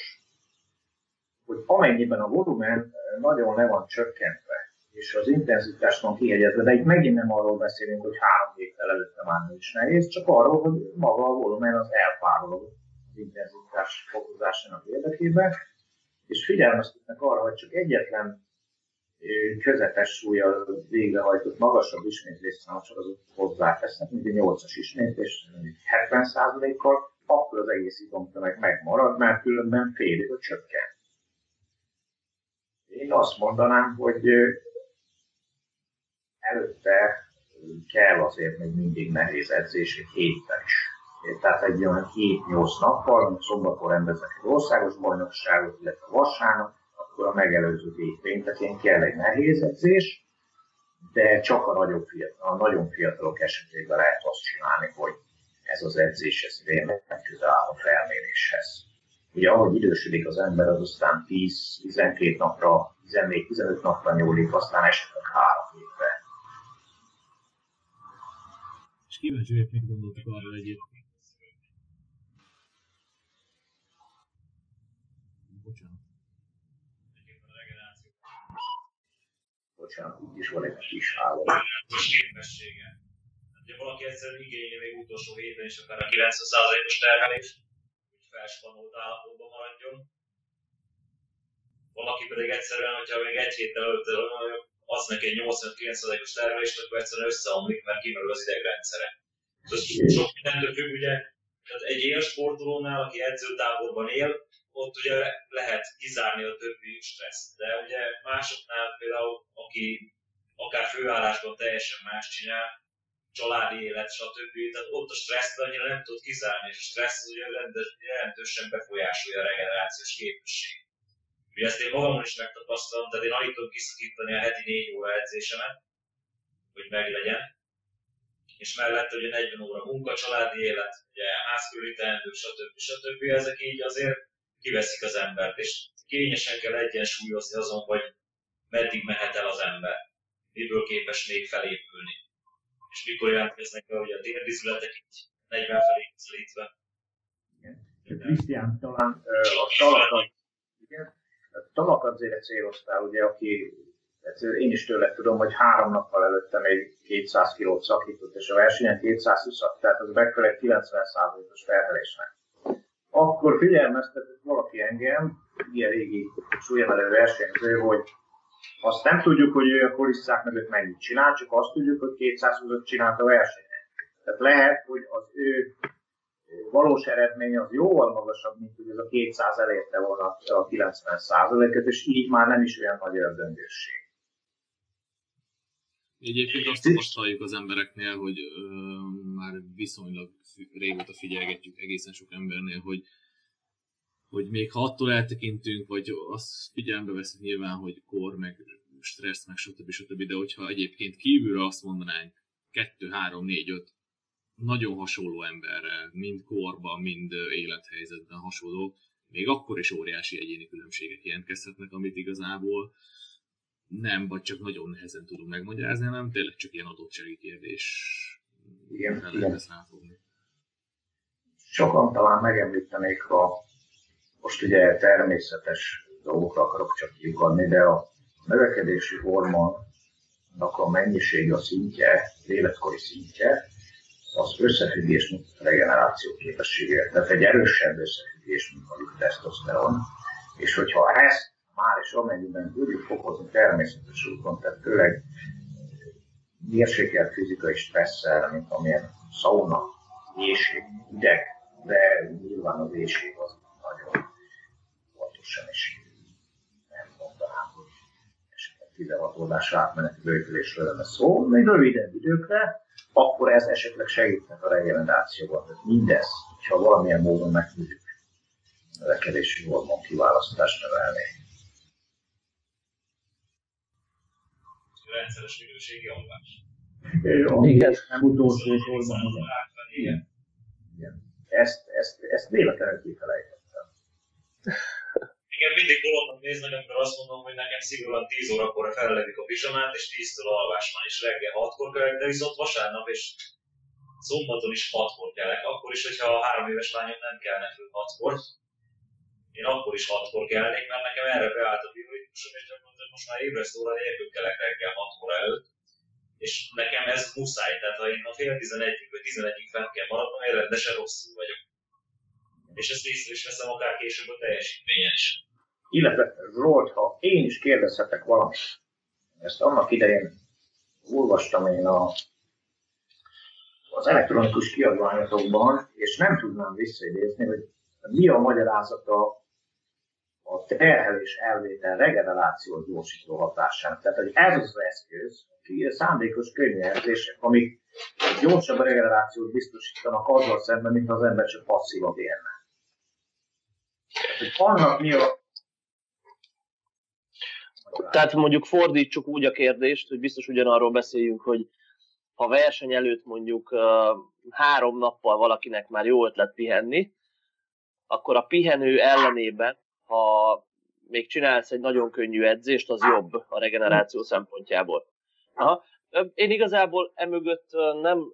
hogy amennyiben a volumen nagyon le van csökkentve, és az intenzitás van kihegyezve, de itt megint nem arról beszélünk, hogy három héttel előtte már nincs nehéz, csak arról, hogy maga a volumen az elpárolog az intenzitás fokozásának érdekében, és figyelmeztetnek arra, hogy csak egyetlen közepes súlyjal végrehajtott magasabb ismétlésszámsorozatot hozzátesznek, mint egy 8-as ismétlés, 70%-kal, akkor az egész izomtömeg megmarad, mert különben félig a csökken. Én azt mondanám, hogy előtte kell azért még mindig nehéz edzés egy héttel is. Tehát egy olyan 7-8 nappal, szombaton rendeznek egy országos bajnokságot, illetve vasárnap, akkor a megelőző hét péntekén kell egy nehéz edzés, de csak a nagyon, fiatal, a nagyon fiatalok esetében lehet azt csinálni, hogy ez az edzés ez tényleg közel áll a felméréshez. Ugye ahogy idősödik az ember, az aztán 10-12 napra, 14-15 napra nyúlik, aztán esetleg 3 hétre. Kíváncsi vagyok, mit gondoltak arra egyébként. Bocsánat. Bocsánat, így is van egy kis állam. képessége. Hát, ha valaki egyszerűen igényli még utolsó héten is akár a 90%-os terhelés, hogy felspannolt állapotban maradjon. Valaki pedig egyszerűen, hogyha még egy héttel előtt az neki egy 89%-os terhelést, akkor egyszerűen összeomlik, mert kimerül az idegrendszere. Tehát sok mindentől függ, ugye, tehát egy élsportolónál, aki edzőtáborban él, ott ugye lehet kizárni a többi stressz. De ugye másoknál például, aki akár főállásban teljesen más csinál, családi élet, stb. Tehát ott a stresszt annyira nem tud kizárni, és a stressz az ugye jelentősen befolyásolja a regenerációs képesség. Ugye ezt én magamon is megtapasztalom, tehát én alig tudom kiszakítani a heti 4 óra edzésemet, hogy meglegyen. És mellett ugye 40 óra munka, családi élet, ugye házkörüli teendők, stb. stb. Ezek így azért kiveszik az embert, és kényesen kell egyensúlyozni azon, hogy meddig mehet el az ember, miből képes még felépülni. És mikor jelentkeznek be ugye a térdizületek így 40 felé közelítve. Krisztián, talán a talakat, igen, a talakat azért céloztál, ugye, aki hát én is tőle tudom, hogy három nappal előtte még 200 kilót szakított, és a versenyen 220 tehát az megfelel 90%-os felhelésnek akkor figyelmeztetett valaki engem, ilyen régi súlyemelő versenyző, hogy azt nem tudjuk, hogy ő a kulisszák mögött mennyit csinál, csak azt tudjuk, hogy 220 csinált a versenyen. Tehát lehet, hogy az ő valós eredmény az jóval magasabb, mint hogy ez a 200 elérte volna a 90% et és így már nem is olyan nagy ördöngösség. Egyébként azt tapasztaljuk az embereknél, hogy ö, már viszonylag régóta figyelgetjük egészen sok embernél, hogy hogy még ha attól eltekintünk, vagy azt figyelembe veszünk nyilván, hogy kor, meg stressz, meg stb. stb. De hogyha egyébként kívülre azt mondanánk, 2, 3, 4, 5 nagyon hasonló emberrel, mind korban, mind élethelyzetben hasonló, még akkor is óriási egyéni különbségek jelentkezhetnek, amit igazából nem, vagy csak nagyon nehezen tudunk megmagyarázni, hanem tényleg csak ilyen adottsági kérdés. Igen, igen. Sokan talán megemlítenék a most ugye természetes dolgokra akarok csak kiukadni, de a növekedési hormonnak a mennyisége, a szintje, az életkori szintje, az összefüggés, mint a regeneráció képessége. Tehát egy erősebb összefüggés, mint a tesztoszteron. És hogyha ezt már is amennyiben tudjuk fokozni természetes úton, tehát főleg mérsékelt fizikai stresszel, mint amilyen szauna, éjség, ideg, de nyilván az éjség az nagyon fontosan, és nem mondanám, hogy esetleg 16 órás átmeneti bővülésről lenne szó, még rövidebb időkre, akkor ez esetleg segíthet a regenerációban. Tehát mindez, ha valamilyen módon meg tudjuk növekedési hormon kiválasztást növelni. Rendszeres minőségi alvás. Igen. Nem utolsó sorban. Igen. Igen. Ezt, ezt, ezt véletlenül kifelejtettem. Igen, mindig bolondnak néznek, amikor azt mondom, hogy nekem szigorúan 10 órakor felelevik a pizsamát, és 10-től alvás van, és reggel 6-kor kelek, de viszont vasárnap és szombaton is 6-kor kelek. Akkor is, hogyha a három éves lányom nem kelne föl 6-kor, én akkor is 6-kor kelnék, mert nekem erre beállt a bioritmusom, és gyakorlatilag most már ébresztő óra nélkül kelek reggel 6 óra előtt. És nekem ez muszáj, tehát ha én a fél 11 vagy 11-ig fent kell maradnom, én rendesen rosszul vagyok. És ezt észre is veszem akár később a teljesítményen is. Illetve Zsolt, ha én is kérdezhetek valamit, ezt annak idején olvastam én a, az elektronikus kiadványokban, és nem tudnám visszaidézni, hogy mi a magyarázata a terhelés elvétel regeneráció gyorsító hatásának. Tehát, hogy ez az eszköz, szándékos könnyűjelzések, amik gyorsabb regenerációt biztosítanak azzal szemben, mint az ember csak passzívan élne. Annak mi a tehát mondjuk fordítsuk úgy a kérdést, hogy biztos ugyanarról beszéljünk, hogy ha verseny előtt mondjuk három nappal valakinek már jó ötlet pihenni, akkor a pihenő ellenében, ha még csinálsz egy nagyon könnyű edzést, az jobb a regeneráció szempontjából. Aha. Én igazából emögött nem,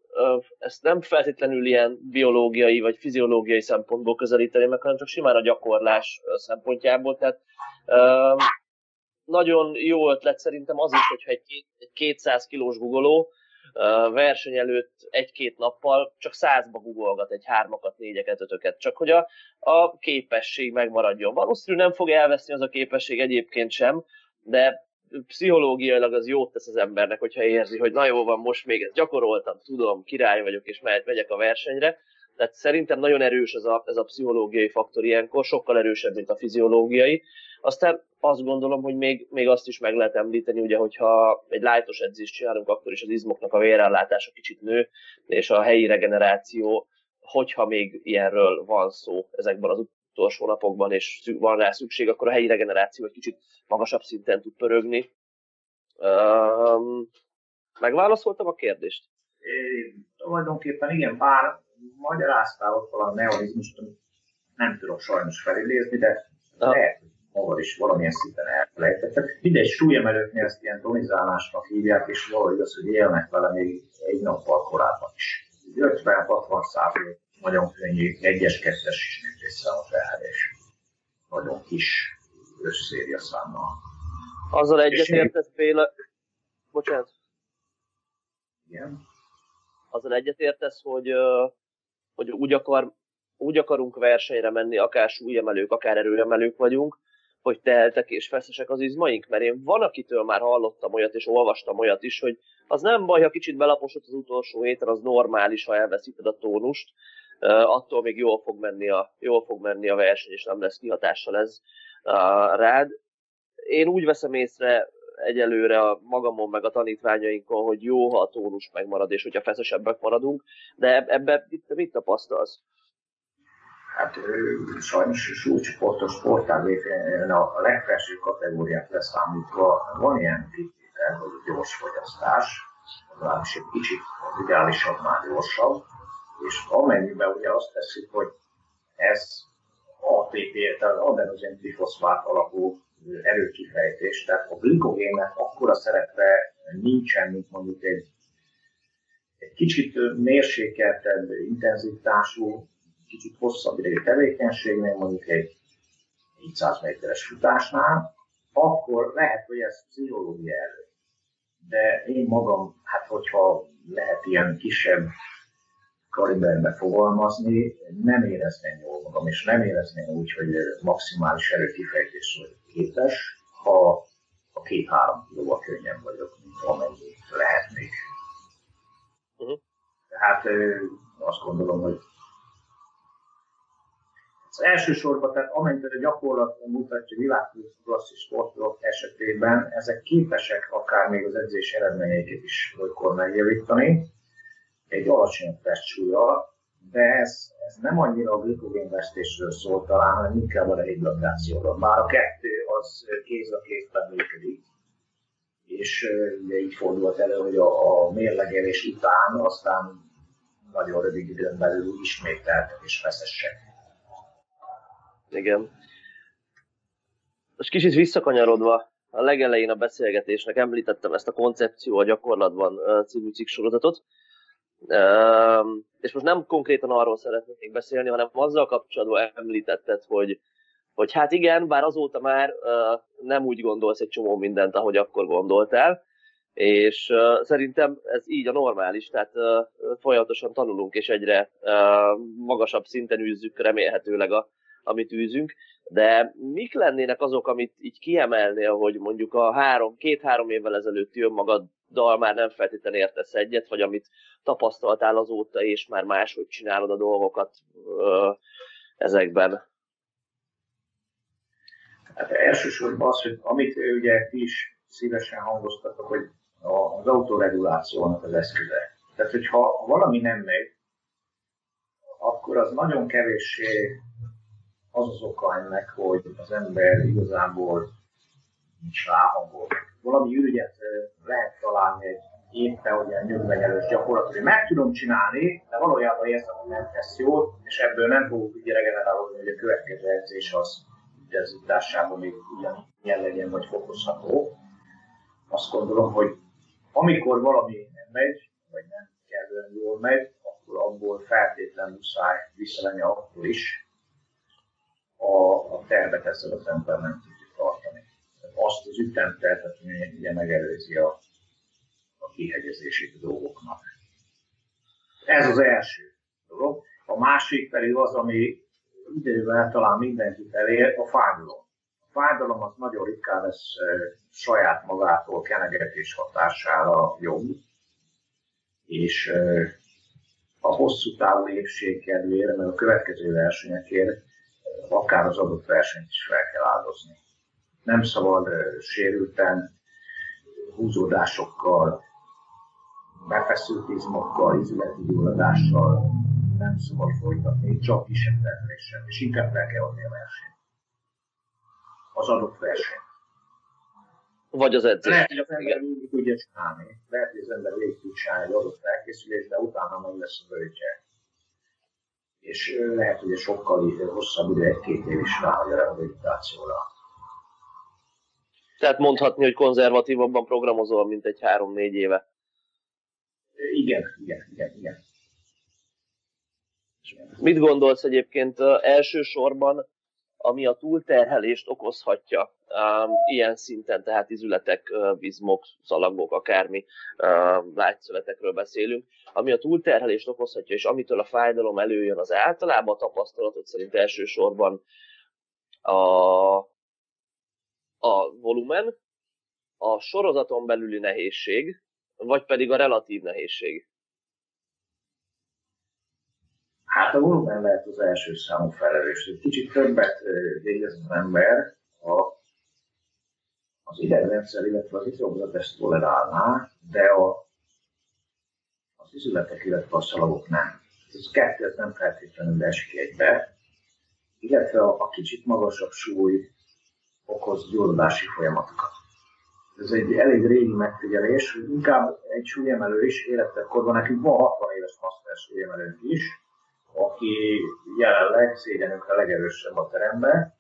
ezt nem feltétlenül ilyen biológiai vagy fiziológiai szempontból közelíteni meg, hanem csak simán a gyakorlás szempontjából. Tehát nagyon jó ötlet szerintem az is, hogyha egy 200 kilós gugoló verseny előtt egy-két nappal csak százba googolgat egy hármakat, négyeket, ötöket, csak hogy a, a képesség megmaradjon. Valószínűleg nem fog elveszni az a képesség egyébként sem, de pszichológiailag az jót tesz az embernek, hogyha érzi, hogy na jó van, most még ezt gyakoroltam, tudom, király vagyok, és megyek a versenyre. Tehát szerintem nagyon erős ez a, ez a pszichológiai faktor ilyenkor, sokkal erősebb, mint a fiziológiai. Aztán azt gondolom, hogy még, még azt is meg lehet említeni, ugye, hogyha egy lájtos edzést csinálunk, akkor is az izmoknak a vérellátása kicsit nő, és a helyi regeneráció, hogyha még ilyenről van szó ezekben az utolsó napokban, és van rá szükség, akkor a helyi regeneráció egy kicsit magasabb szinten tud pörögni. Um, megválaszoltam a kérdést? É, tulajdonképpen igen, bár magyaráztál ott valami neolizmust, nem tudok sajnos felidézni, de lehet, maga is valamilyen szinten elfelejtettek. Mindegy súlyemelőknél ezt ilyen tonizálásnak hívják, és valahogy az, hogy élnek vele még egy nappal korábban is. 50-60 százalék nagyon könnyű, egyes, kettes is a felhevés. Nagyon kis összéri a számmal. Azzal egyetértesz, Béla... Bocsánat. Igen. Azzal egyetértesz, hogy, hogy úgy, akar, úgy akarunk versenyre menni, akár súlyemelők, akár erőemelők vagyunk, hogy tehetek és feszesek az izmaink, mert én van, akitől már hallottam olyat, és olvastam olyat is, hogy az nem baj, ha kicsit belaposott az utolsó héten, az normális, ha elveszíted a tónust, attól még jól fog menni a, jól fog menni a verseny, és nem lesz kihatással ez rád. Én úgy veszem észre egyelőre a magamon meg a tanítványainkon, hogy jó, ha a tónus megmarad, és hogyha feszesebbek maradunk, de ebbe mit, mit tapasztalsz? hát sajnos súlycsoportos sportágéken a legfelső kategóriát leszámítva van ilyen kitétel, hogy gyors fogyasztás, legalábbis egy kicsit ideálisabb, gyorsabb, és amennyiben ugye azt teszik, hogy ez ATP, tehát adenozin trifoszfát alapú erőkifejtés, tehát a glikogénnek akkora szerepe nincsen, mint mondjuk egy, egy kicsit mérsékeltebb intenzitású kicsit hosszabb idejű tevékenységnél, mondjuk egy 400 méteres futásnál, akkor lehet, hogy ez pszichológia elő. De én magam, hát hogyha lehet ilyen kisebb kaliberbe fogalmazni, nem érezném jól magam, és nem érezném úgy, hogy maximális erőkifejtés vagy képes, ha a két-három kilóval könnyen vagyok, mint amennyi lehetnék. Uh-huh. Tehát azt gondolom, hogy az elsősorban, tehát amennyire a gyakorlat mutatja világklasszis sportok esetében, ezek képesek akár még az edzés eredményeiket is olykor megjavítani, egy alacsonyabb testsúlyjal, de ez, ez nem annyira a glikogénvesztésről szól talán, hanem inkább a rehidratációról. Már a kettő az kéz a kézben működik, és ugye így fordult elő, hogy a, a mérlegelés után aztán nagyon rövid időn belül ismételtek és veszessek igen. Most kicsit visszakanyarodva, a legelején a beszélgetésnek említettem ezt a koncepció a gyakorlatban című cikksorozatot, és most nem konkrétan arról szeretnék beszélni, hanem azzal kapcsolatban említetted, hogy, hogy hát igen, bár azóta már nem úgy gondolsz egy csomó mindent, ahogy akkor gondoltál, és szerintem ez így a normális, tehát folyamatosan tanulunk, és egyre magasabb szinten űzzük remélhetőleg a, amit űzünk, de mik lennének azok, amit így kiemelnél, hogy mondjuk a három, két-három évvel ezelőtt önmagaddal már nem feltétlenül értesz egyet, vagy amit tapasztaltál azóta, és már máshogy csinálod a dolgokat ö, ezekben? Hát elsősorban az, hogy amit ugye is szívesen hangoztatok, hogy az autoregulációnak az eszköze. Tehát, hogyha valami nem megy, akkor az nagyon kevéssé az az oka ennek, hogy az ember igazából nincs ráhangol. Valami ürügyet lehet találni egy éppen olyan nyugványelős gyakorlat, hogy meg tudom csinálni, de valójában érzem, hogy nem tesz jól, és ebből nem fogok ugye regenerálódni, hogy a következő edzés az intenzitásában még ugyanilyen legyen, vagy fokozható. Azt gondolom, hogy amikor valami nem megy, vagy nem kellően jól megy, akkor abból feltétlenül muszáj visszavenni akkor is a, a tervet ezzel az ember nem tudja tartani. Azt az ütemtervet, ami ugye megelőzi a, a kihegyezését dolgoknak. Ez az első dolog. A másik pedig az, ami idővel talán mindenkit elér, a fájdalom. A fájdalom az nagyon ritkán lesz saját magától kenegetés hatására jobb, és a hosszú távú épség kedvére, mert a következő versenyekért akár az adott versenyt is fel kell áldozni. Nem szabad sérülten, húzódásokkal, befeszült izmokkal, izületi gyulladással nem szabad folytatni, csak kisebb termeléssel, és inkább fel kell adni a versenyt. Az adott verseny. Vagy az edzés. Lehet, hogy az ember úgy tudja csinálni. Lehet, hogy az ember végig tud csinálni egy adott felkészülést, de utána meg lesz a bőtje. És lehet, hogy sokkal hosszabb idő, egy-két év is ráhagy a rehabilitációra. Tehát mondhatni, hogy konzervatívabban programozol, mint egy három-négy éve. Igen, igen, igen, igen. Mit gondolsz egyébként elsősorban, ami a túlterhelést okozhatja um, ilyen szinten, tehát izületek, uh, izmok, szalagok, akármi uh, lágyszövetekről beszélünk, ami a túlterhelést okozhatja, és amitől a fájdalom előjön, az általában a tapasztalatot szerint elsősorban a, a volumen, a sorozaton belüli nehézség, vagy pedig a relatív nehézség? Hát a volumen lehet az első számú felelős. Egy kicsit többet végez az ember, a, az idegrendszer, illetve az izomzat ezt tolerálná, de a, az izületek, illetve a szalagok nem. Ez kettő ez nem feltétlenül esik egybe, illetve a, a kicsit magasabb súly okoz gyulladási folyamatokat. Ez egy elég régi megfigyelés, inkább egy súlyemelő is életekkorban, nekünk van 60 éves master súlyemelőnk is, aki jelenleg szégyenünkre legerősebb a teremben,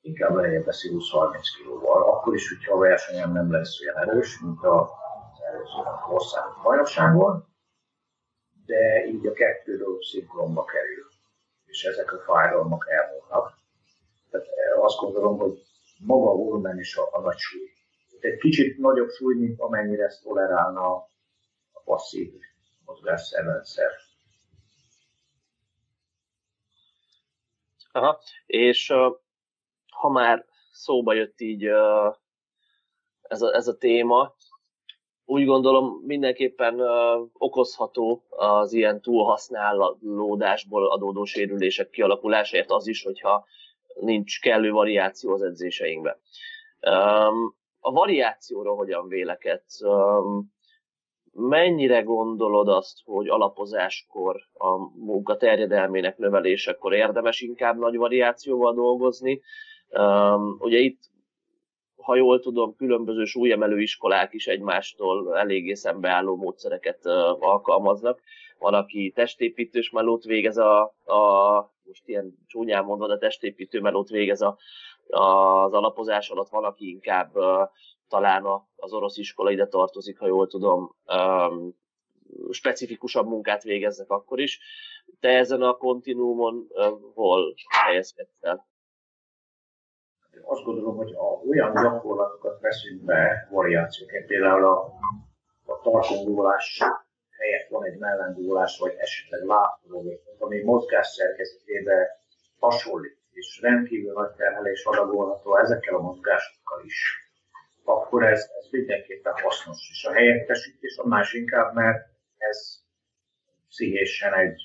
inkább lejjebb veszi 20-30 kilóval, akkor is, hogyha a versenyen nem lesz olyan erős, mint az előző országos bajnokságon, de így a kettő dolog szinkronba kerül, és ezek a fájdalmak elmúlnak. Tehát eh, azt gondolom, hogy maga a volumen is a, a nagy súly. Egy kicsit nagyobb súly, mint amennyire ezt tolerálna a passzív mozgásszerrendszer. Aha. És ha már szóba jött így ez, a, ez a téma, úgy gondolom mindenképpen uh, okozható az ilyen túlhasználódásból adódó sérülések kialakulásáért az is, hogyha nincs kellő variáció az edzéseinkben. A variációról hogyan vélekedsz? Mennyire gondolod azt, hogy alapozáskor, a munka terjedelmének növelésekor érdemes inkább nagy variációval dolgozni? Ugye itt, ha jól tudom, különböző súlyemelő iskolák is egymástól eléggé szembeálló módszereket alkalmaznak. Van, aki testépítős melót végez a, a most ilyen csúnyán mondva, de testépítő melót végez a, a, az alapozás alatt, van, aki inkább uh, talán az orosz iskola ide tartozik, ha jól tudom, um, specifikusabb munkát végeznek akkor is. Te ezen a kontinuumon uh, hol helyezkedsz el? Azt gondolom, hogy a, olyan gyakorlatokat veszünk be, variációként, például a, a tartongólás helyett van egy mellengólás, vagy esetleg lápoló, ami mozgás szerkezetébe hasonlít, és rendkívül nagy terhelés adagolható ezekkel a mozgásokkal is akkor ez, ez mindenképpen hasznos. És a helyettesítés annál inkább, mert ez pszichésen egy,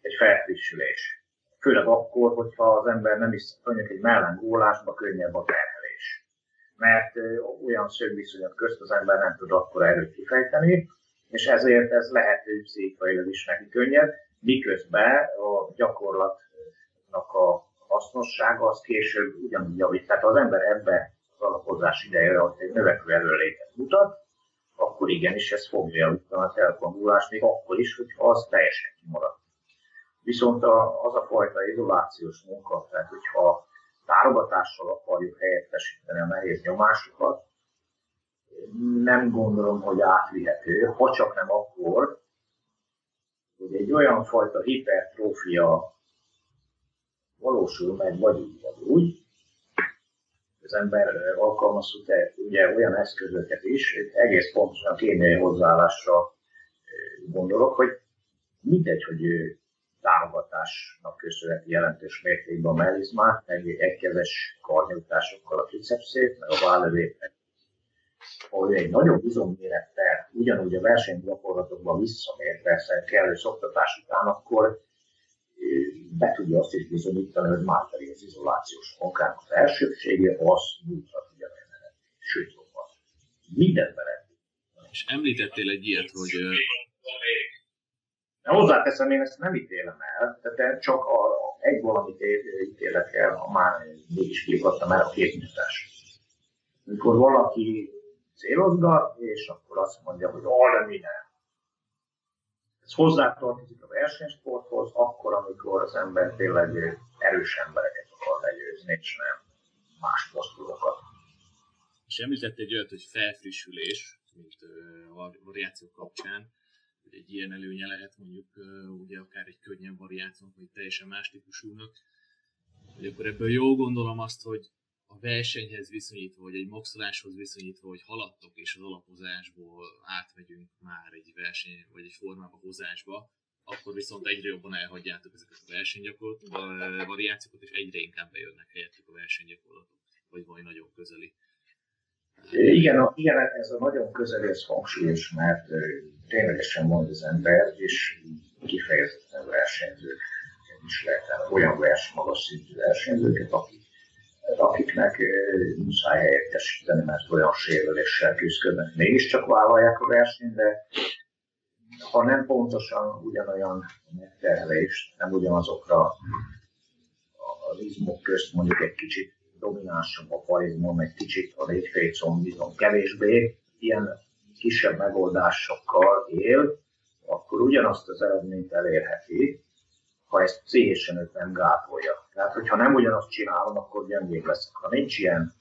egy felfrissülés. Főleg akkor, hogyha az ember nem is mondjuk egy mellengólásba könnyebb a terhelés. Mert olyan szögviszonyok közt az ember nem tud akkor erőt kifejteni, és ezért ez lehet, hogy pszichikailag is neki könnyebb, miközben a gyakorlatnak a hasznossága az később ugyanúgy javít. Tehát az ember ebbe az alapozás ideje, hogy egy növekvő erőlétet mutat, akkor igenis ez fogja javítani az elkondulást, még akkor is, hogyha az teljesen kimarad. Viszont a, az a fajta izolációs munka, tehát hogyha tárogatással akarjuk helyettesíteni a nehéz nyomásokat, nem gondolom, hogy átvihető, ha csak nem akkor, hogy egy olyan fajta hipertrófia valósul meg, vagy így, vagy úgy, az ember alkalmazhat ugye olyan eszközöket is, egész pontosan kémiai hozzáállásra gondolok, hogy mindegy, hogy támogatásnak köszönheti jelentős mértékben a mellizmát, meg egykezes karnyújtásokkal a tricepszét, meg a vállövét, hogy egy nagyobb izommérettel ugyanúgy a versenygyakorlatokban visszamér persze kellő szoktatás után, akkor be tudja azt is bizonyítani, hogy már pedig az izolációs munkának az elsőbsége az nyújtva tudja menni. Sőt, jobban. Mindent bele. És említettél egy ilyet, hogy... De hozzáteszem, én ezt nem ítélem el, tehát csak a, egy valamit ítélek el, ha már mégis kiakadtam el a képnyújtás. Amikor valaki célozgat, és akkor azt mondja, hogy arra mi nem. Ez hozzátartozik a versenysporthoz, akkor, amikor az ember tényleg erős embereket akar legyőzni, és nem más posztulokat. És említett egy olyat, hogy felfrissülés, mint a variáció kapcsán, hogy egy ilyen előnye lehet mondjuk ugye akár egy könnyebb variáció, vagy teljesen más típusúnak, hogy akkor ebből jól gondolom azt, hogy a versenyhez viszonyítva, vagy egy maxoláshoz viszonyítva, hogy haladtok, és az alapozásból átmegyünk már egy verseny, vagy egy formába hozásba, akkor viszont egyre jobban elhagyjátok ezeket a versenygyakorlatok, a variációkat, és egyre inkább bejönnek helyettük a versenygyakorlatok, vagy vagy nagyon közeli. Igen, igen, ez a nagyon közeli, ez hangsúlyos, mert ténylegesen mond az ember, és kifejezetten versenyzők is lehet, olyan vers, magas szintű versenyzőket, akik akiknek muszáj helyettesíteni, mert olyan sérüléssel küzdködnek, mégiscsak vállalják a versenyt, de ha nem pontosan ugyanolyan megterhelést, nem ugyanazokra a rizmok közt mondjuk egy kicsit dominánsabb a parizmon, egy kicsit a létfécon bizony kevésbé, ilyen kisebb megoldásokkal él, akkor ugyanazt az eredményt elérheti, ha ezt pszichésen őt nem gátolja. Tehát, hogyha nem ugyanazt csinálom, akkor gyengébb leszek. Ha nincs ilyen,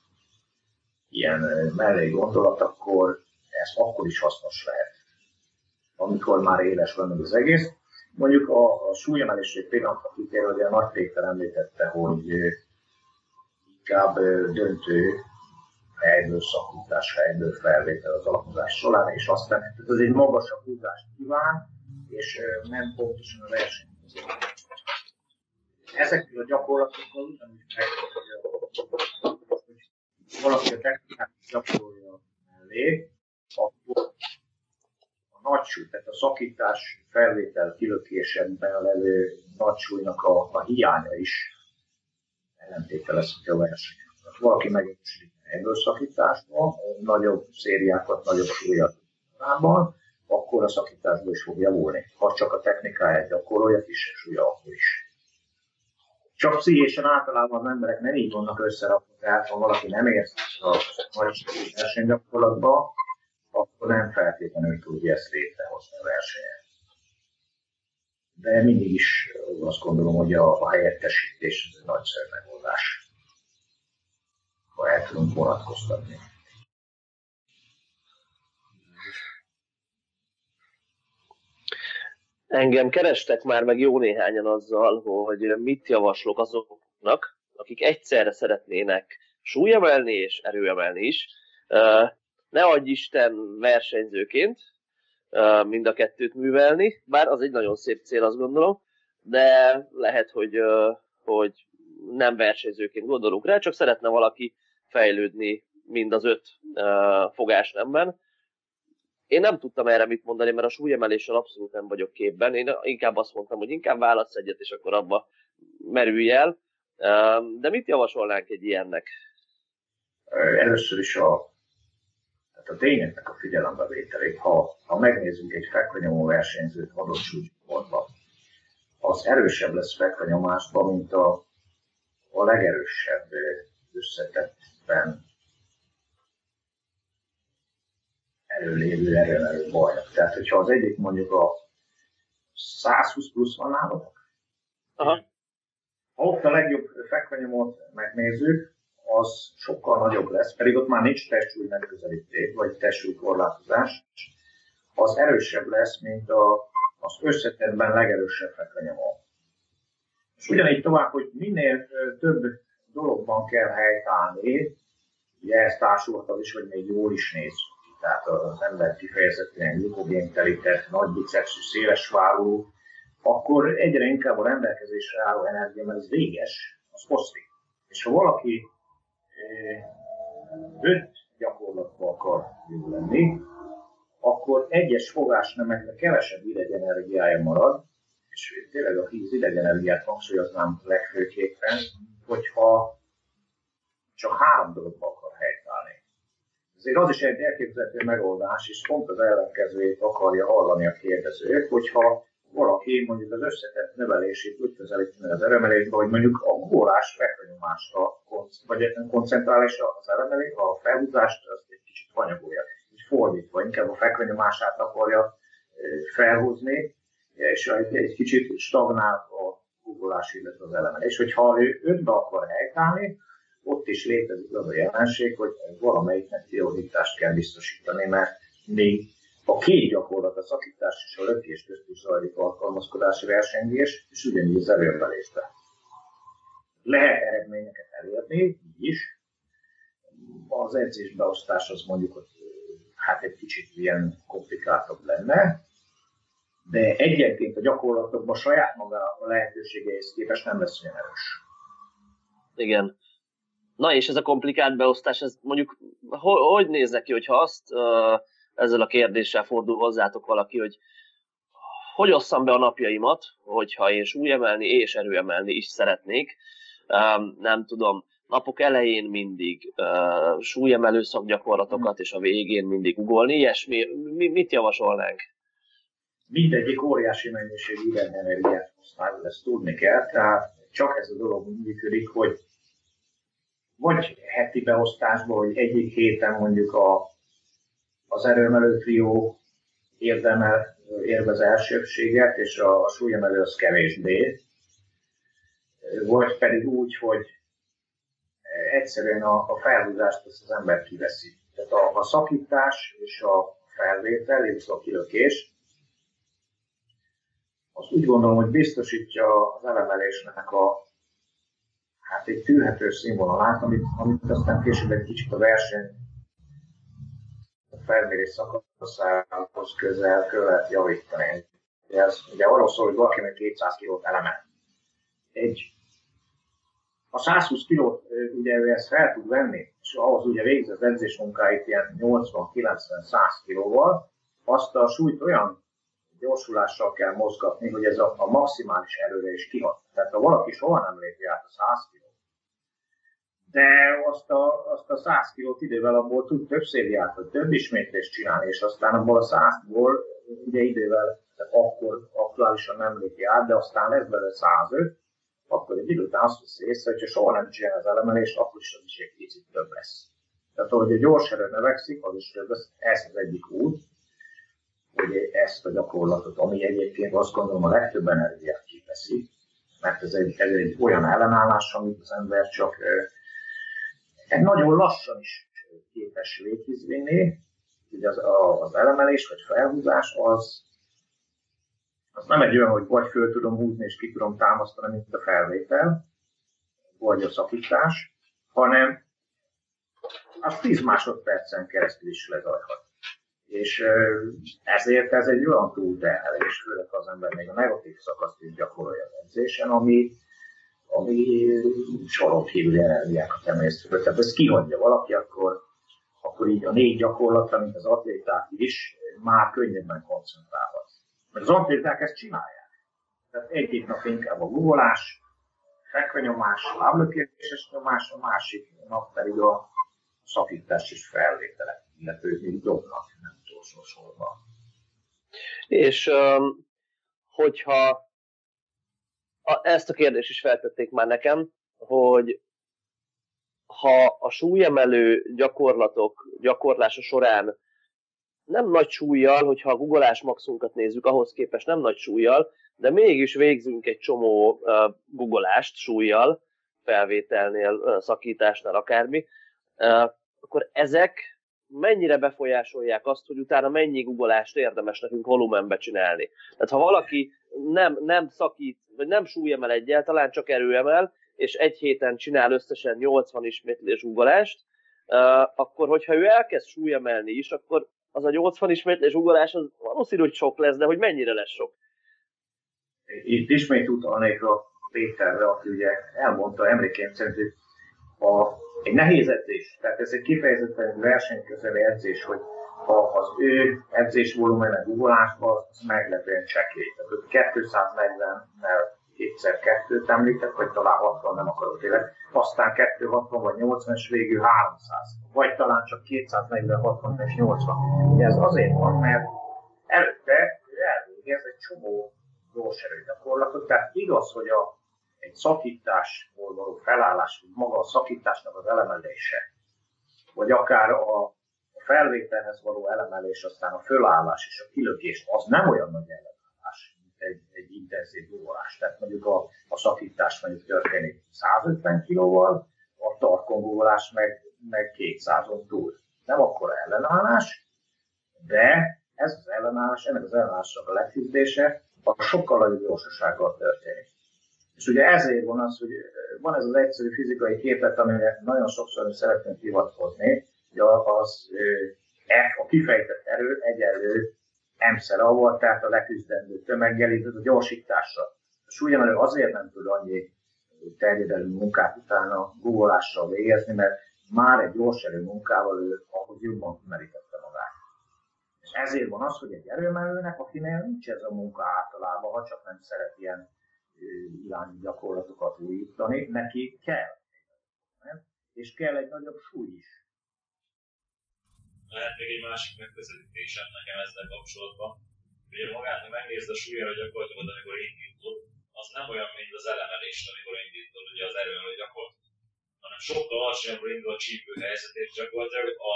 ilyen mellé gondolat, akkor ez akkor is hasznos lehet. Amikor már éles van az egész. Mondjuk a, a súlyemelés egy pillanatra kitér, hogy a Nagy Péter említette, hogy inkább döntő helyből szakítás, helyből felvétel az alapozás során, és aztán ez egy magasabb húzást kíván, és nem pontosan a verseny ezekkel a gyakorlatokkal ugyanúgy hogy valaki a technikát gyakorolja mellé, akkor a nagy súly, tehát a szakítás felvétel kilökésedben levő nagy súlynak a, a hiánya is ellentételezheti a versenyen. Valaki megerősödik ebből szakításban, nagyobb szériákat, nagyobb súlyat akkor a szakításból is fog javulni. Ha csak a technikáját gyakorolja, kisebb súlya, akkor is csak pszichésen általában az emberek nem így vannak összerakva, tehát ha valaki nem ért a nagy versenygyakorlatba, akkor nem feltétlenül tudja ezt létrehozni a versenyen. De mindig is azt gondolom, hogy a, a helyettesítés ez egy nagyszerű megoldás, ha el tudunk vonatkoztatni. Engem kerestek már meg jó néhányan azzal, hogy mit javaslok azoknak, akik egyszerre szeretnének súlyemelni és erőemelni is. Ne adj Isten versenyzőként mind a kettőt művelni, bár az egy nagyon szép cél, azt gondolom, de lehet, hogy, hogy nem versenyzőként gondolunk rá, csak szeretne valaki fejlődni mind az öt fogásnemben, én nem tudtam erre mit mondani, mert a súlyemeléssel abszolút nem vagyok képben. Én inkább azt mondtam, hogy inkább válasz egyet, és akkor abba merülj el. De mit javasolnánk egy ilyennek? Először is a, tehát a tényeknek a figyelembevételét, ha, ha megnézzük egy fekvanyomó versenyzőt adott súlycsoportban, az erősebb lesz fekvanyomásban, mint a, a legerősebb összetettben előlévő erőmelő bajnok. Tehát, hogyha az egyik mondjuk a 120 plusz van nálatok, Aha. ha ott a legjobb fekvanyomot megnézzük, az sokkal nagyobb lesz, pedig ott már nincs testsúly megközelítés, vagy testsúly korlátozás, az erősebb lesz, mint a, az összetettben legerősebb fekvenyomó. És ugyanígy tovább, hogy minél több dologban kell helytállni, ugye ez társulhat az is, hogy még jól is néz. Tehát az ember kifejezetten glukogéntelített, nagy bicepsű, széles válló, akkor egyre inkább a rendelkezésre álló energia, mert ez véges, az foszlik. És ha valaki öt gyakorlatban akar jó lenni, akkor egyes fogásnemekre kevesebb idegenergiája marad, és tényleg a tíz idegenergiát hangsúlyoznám legfőképpen, hogyha csak három dologba akar helytállni. Ezért az is egy elképzelhető megoldás, és pont az ellenkezőjét akarja hallani a kérdező, hogyha valaki mondjuk az összetett növelését úgy közelíteni az eremelésbe, hogy mondjuk a gólás fekvenyomásra vagy koncentrál, és az eremelés, a felhúzást azt egy kicsit fanyagolja. Így fordítva, inkább a fekvenyomását akarja felhúzni, és egy, kicsit stagnál a guggolás, illetve az elemelés. Hogyha ő ötbe akar helytállni, ott is létezik az a jelenség, hogy valamelyiknek prioritást kell biztosítani, mert még a két gyakorlat, a szakítás és a lökés között is zajlik alkalmazkodási versengés, és ugyanígy az erőemelésben. Lehet eredményeket elérni, így is. Az edzésbeosztás az mondjuk hogy hát egy kicsit ilyen komplikáltabb lenne, de egyenként a gyakorlatokban saját maga a lehetőségeihez képest nem lesz olyan erős. Igen. Na és ez a komplikált beosztás, ez mondjuk ho- hogy néz neki, hogyha azt ezzel a kérdéssel fordul hozzátok valaki, hogy hogy osszam be a napjaimat, hogyha én súlyemelni és erőemelni is szeretnék. Nem tudom, napok elején mindig uh, súlyemelő szakgyakorlatokat, és a végén mindig ugolni, ilyesmi. Mi, mit javasolnánk? Mindegyik óriási mennyiségű idegenergiát használ, ezt tudni kell, tehát csak ez a dolog működik, hogy vagy heti beosztásban, hogy egyik héten mondjuk a az erőmelő trió érdemel, élvez elsőbséget, és a súlyemelő az kevésbé. Vagy pedig úgy, hogy egyszerűen a, a felhúzást ezt az ember kiveszi. Tehát a, a szakítás és a felvétel, illetve a kilökés, azt úgy gondolom, hogy biztosítja az elemelésnek a hát egy tűrhető színvonalát, amit, amit aztán később egy kicsit a verseny felmérés szakaszához közel követ javítani. Ugye ez ugye arról szól, hogy valakinek 200 kilót eleme. Egy, a 120 kilót ugye ő ezt fel tud venni, és ahhoz ugye végzi az edzésmunkáit ilyen 80-90-100 kilóval, azt a súlyt olyan gyorsulással kell mozgatni, hogy ez a, a maximális erőre is kihat. Tehát ha valaki soha nem lépi át a 100 kilót, de azt a, azt a 100 kilót idővel abból tud több szériát, vagy több ismétlést csinálni, és aztán abból a 100-ból ugye idővel, akkor aktuálisan nem lépi át, de aztán lesz belőle 105, akkor egy idő után azt veszi észre, hogyha soha nem csinál az elemelést, akkor is az is egy kicsit több lesz. Tehát, ahogy a gyors erő növekszik, az is több lesz. Ez az egyik út, hogy ezt a gyakorlatot, ami egyébként azt gondolom a legtöbb energiát kiveszi, mert ez egy, ez egy olyan ellenállás, amit az ember csak egy nagyon lassan is képes végigvinni, hogy az, az elemelés vagy felhúzás az, az nem egy olyan, hogy vagy föl tudom húzni és ki tudom támasztani, mint a felvétel, vagy a szakítás, hanem az 10 másodpercen keresztül is lezajhat. És ezért ez egy olyan túlterhelés, főleg az ember még a negatív szakaszt is gyakorolja az edzésen, ami, ami soron kívüli energiákat emészt föl. Tehát ezt kihagyja valaki, akkor, akkor így a négy gyakorlatra, mint az atléták is, már könnyebben koncentrálhat. Mert az atléták ezt csinálják. Tehát egyik nap inkább a guggolás, fekvenyomás, láblökéses nyomás, a másik nap pedig a szakítás és felvételek, illetve ők még dobnak, nem sorban. És hogyha a, ezt a kérdést is feltették már nekem, hogy ha a súlyemelő gyakorlatok gyakorlása során nem nagy súlyjal, hogyha a googolás maxunkat nézzük, ahhoz képest nem nagy súlyjal, de mégis végzünk egy csomó uh, googolást súlyjal, felvételnél, szakításnál, akármi, akkor ezek mennyire befolyásolják azt, hogy utána mennyi guggolást érdemes nekünk volumenbe csinálni. Tehát ha valaki nem, nem szakít, vagy nem súlyemel egyáltalán, csak erőemel, és egy héten csinál összesen 80 ismétlés uggolást, akkor hogyha ő elkezd súlyemelni is, akkor az a 80 ismétlés ugolás az valószínű, hogy sok lesz, de hogy mennyire lesz sok? Itt ismét utalnék a Péterre, aki ugye elmondta emlékeim szerint, hogy a, egy nehéz edzés, tehát ez egy kifejezetten versenyközeli edzés, hogy ha az ő edzés volumene ugolásban, az meglepően csekély. Tehát 240-nel kétszer kettőt említett, vagy talán 60, nem akarok tényleg, aztán 260 vagy 80 és végül 300, vagy talán csak 240, 60 és 80. Ez azért van, mert előtte elvégez egy csomó gyors erőgyakorlatot, tehát igaz, hogy a, egy szakításból való felállás, maga a szakításnak az elemelése, vagy akár a, felvételhez való elemelés, aztán a fölállás és a kilökés, az nem olyan nagy elemelés, egy, egy intenzív gugolás. Tehát mondjuk a, a szakítás mondjuk történik 150 kilóval, a tarkongólás meg, meg 200-on túl. Nem akkor ellenállás, de ez az ellenállás, ennek az ellenállásnak a leküzdése a sokkal nagyobb gyorsasággal történik. És ugye ezért van az, hogy van ez az egyszerű fizikai képet, amire nagyon sokszor szeretnénk hivatkozni, hogy az F, a kifejtett erő egyenlő M-szer avval, tehát a leküzdendő tömeggel, illetve a gyorsítással. A súlyemelő azért nem tud annyi terjedelő munkát utána guggolással végezni, mert már egy gyors erő munkával ő ahhoz jobban merítette magát. És ezért van az, hogy egy erőmelőnek, akinél nincs ez a munka általában, ha csak nem szeret ilyen irányi gyakorlatokat újítani, neki kell. Nem? És kell egy nagyobb súly is lehet még egy másik megközelítésem nekem ezzel kapcsolatban. Ugye magát, ha megnézed a súlyra gyakorlatilag, amikor indítod, az nem olyan, mint az elemelést, amikor indítod ugye az erőmelő gyakorlat, hanem sokkal alacsonyabbra indul a csípő helyzet, és gyakorlatilag a,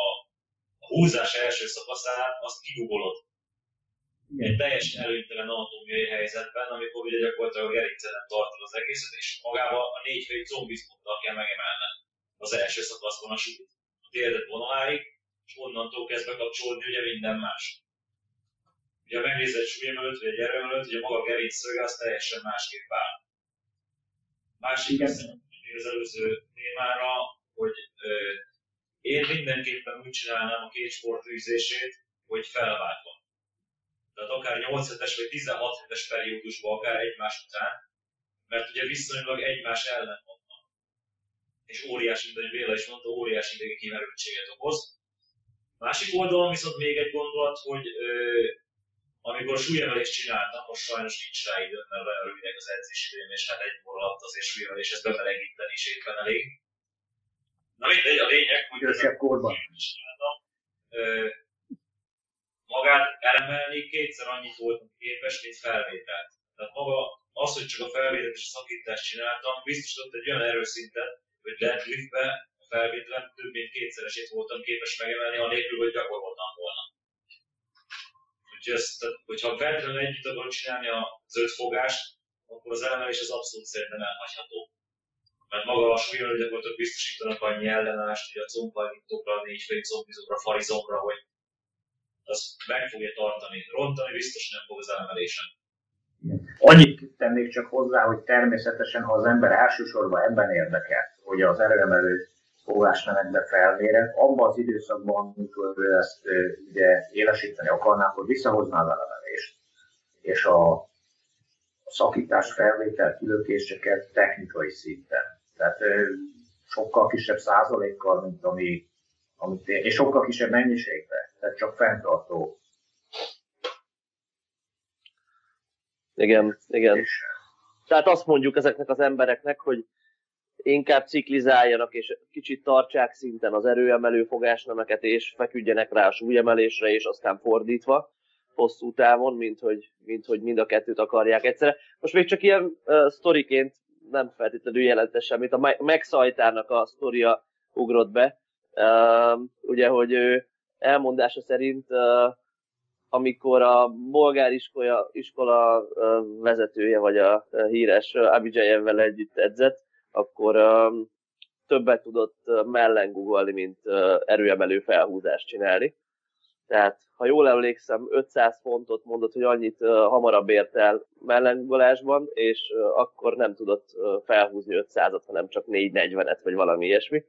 a húzás első szakaszán azt kigugolod. Egy teljesen előnytelen anatómiai helyzetben, amikor ugye gyakorlatilag a gerinceden tartod az egészet, és magában a négy fő zombizmottal kell megemelned az első szakaszban a súlyt. A térdet vonaláig, és onnantól kezdve kapcsolódni ugye minden más. Ugye a megnézett súlyemelőt, vagy egy erőmelőt, ugye maga a gerinc szöge az teljesen másképp áll. Másik az előző témára, hogy ö, én mindenképpen úgy csinálnám a két sportűzését, hogy felváltva. Tehát akár 8 hetes vagy 16 hetes periódusban, akár egymás után, mert ugye viszonylag egymás ellen vannak. És óriási, mint ahogy Béla is mondta, óriási idegi kimerültséget okoz. Másik oldalon viszont még egy gondolat, hogy ö, amikor súlyemelést csináltam, most sajnos nincs rá időm, mert olyan rövidek az edzés időm, és hát egy óra alatt azért súlyemeléshez bemelegíteni is éppen elég. Na mindegy, a lényeg, hogy ezt korban. csináltam. Ö, magát elemelni kétszer annyit voltam képes, mint felvételt. Tehát maga az, hogy csak a felvételt és a szakítást csináltam, biztosított egy olyan erőszintet, hogy deadliftbe felvételen több mint kétszeresét voltam képes megemelni, anélkül, hogy gyakoroltam volna. Ezt, tehát, hogyha feltétlenül együtt akarod csinálni az öt fogást, akkor az elemelés az abszolút szerintem elhagyható. Mert maga a súlyon gyakorlatilag biztosítanak annyi ellenállást, hogy a combhajlítokra, négyfejű combizomra, farizomra, hogy az meg fogja tartani. Rontani biztos nem fog az elemelésen. Annyit tennék csak hozzá, hogy természetesen, ha az ember elsősorban ebben érdekel, hogy az erőemelő fogásmenetbe felmérek, abban az időszakban, amikor ő ezt ugye élesíteni akarná, akkor visszahozná a levelést, és a, a szakítás felvétel kilökéseket technikai szinten. Tehát sokkal kisebb százalékkal, mint ami, amit és sokkal kisebb mennyiségben, tehát csak fenntartó. Igen, igen. És, tehát azt mondjuk ezeknek az embereknek, hogy inkább ciklizáljanak, és kicsit tartsák szinten az erőemelő fogásnemeket, és feküdjenek rá a súlyemelésre, és aztán fordítva hosszú távon, mint hogy, mint hogy mind a kettőt akarják egyszerre. Most még csak ilyen uh, sztoriként nem feltétlenül jelentes semmit. A megszajtának a sztoria ugrott be. Ugye, hogy ő elmondása szerint amikor a bolgár iskola, iskola vezetője, vagy a híres Abidjayevvel együtt edzett, akkor többet tudott mellengugolni, mint erőemelő felhúzást csinálni. Tehát, ha jól emlékszem, 500 fontot mondott, hogy annyit hamarabb ért el mellengugolásban, és akkor nem tudott felhúzni 500-at, hanem csak 440-et, vagy valami ilyesmi.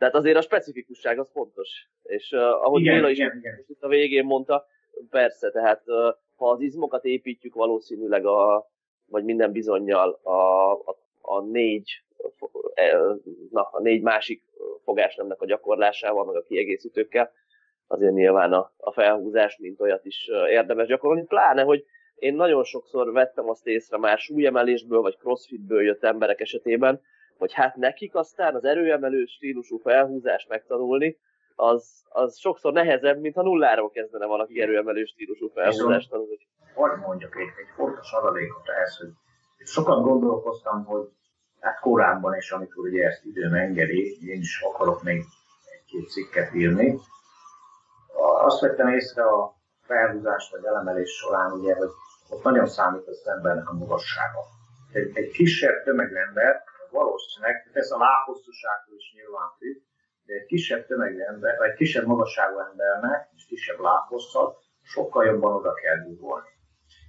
Tehát azért a specifikusság az fontos. És uh, ahogy igen, Béla is igen, igen. a végén mondta, persze, tehát uh, ha az izmokat építjük, valószínűleg a, vagy minden bizonyal a, a, a négy na, a négy másik fogásnemnek a gyakorlásával, meg a kiegészítőkkel, azért nyilván a, a felhúzás, mint olyat is érdemes gyakorolni, pláne, hogy én nagyon sokszor vettem azt észre már súlyemelésből, vagy crossfitből jött emberek esetében, hogy hát nekik aztán az erőemelő stílusú felhúzást megtanulni, az, az sokszor nehezebb, mint ha nulláról kezdene valaki erőemelő stílusú felhúzást tanulni. Hogy mondjak egy, egy fontos adalékot ehhez, hogy sokat gondolkoztam, hogy hát korábban is, amikor ugye ezt időm engedi, én is akarok még egy-két cikket írni. Azt vettem észre a felhúzás vagy elemelés során, ugye, hogy ott nagyon számít az embernek a magassága. Egy, egy kisebb tömegember valószínűleg, ez a lábhosszúságtól is nyilván függ, de egy kisebb tömegű ember, vagy egy kisebb magasságú embernek, és kisebb lábhosszal sokkal jobban oda kell gugolni.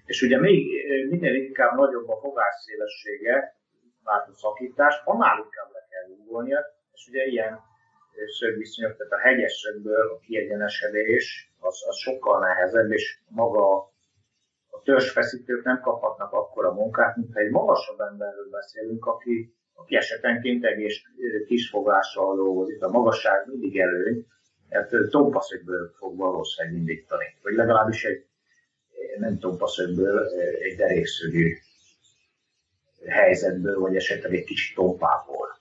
És ugye még minél inkább nagyobb a fogásszélessége, váltó szakítás, annál inkább le kell gugolnia, és ugye ilyen szögviszonyok, tehát a hegyesekből a kiegyenesedés az, az sokkal nehezebb, és maga a törzsfeszítők nem kaphatnak akkora munkát, mint ha egy magasabb emberről beszélünk, aki aki esetenként egész kisfogással dolgozik. A magasság mindig előny, mert tompaszögből fog valószínűleg indítani. Vagy legalábbis egy nem tompaszögből, egy derékszögű helyzetből, vagy esetleg egy kicsit tompából.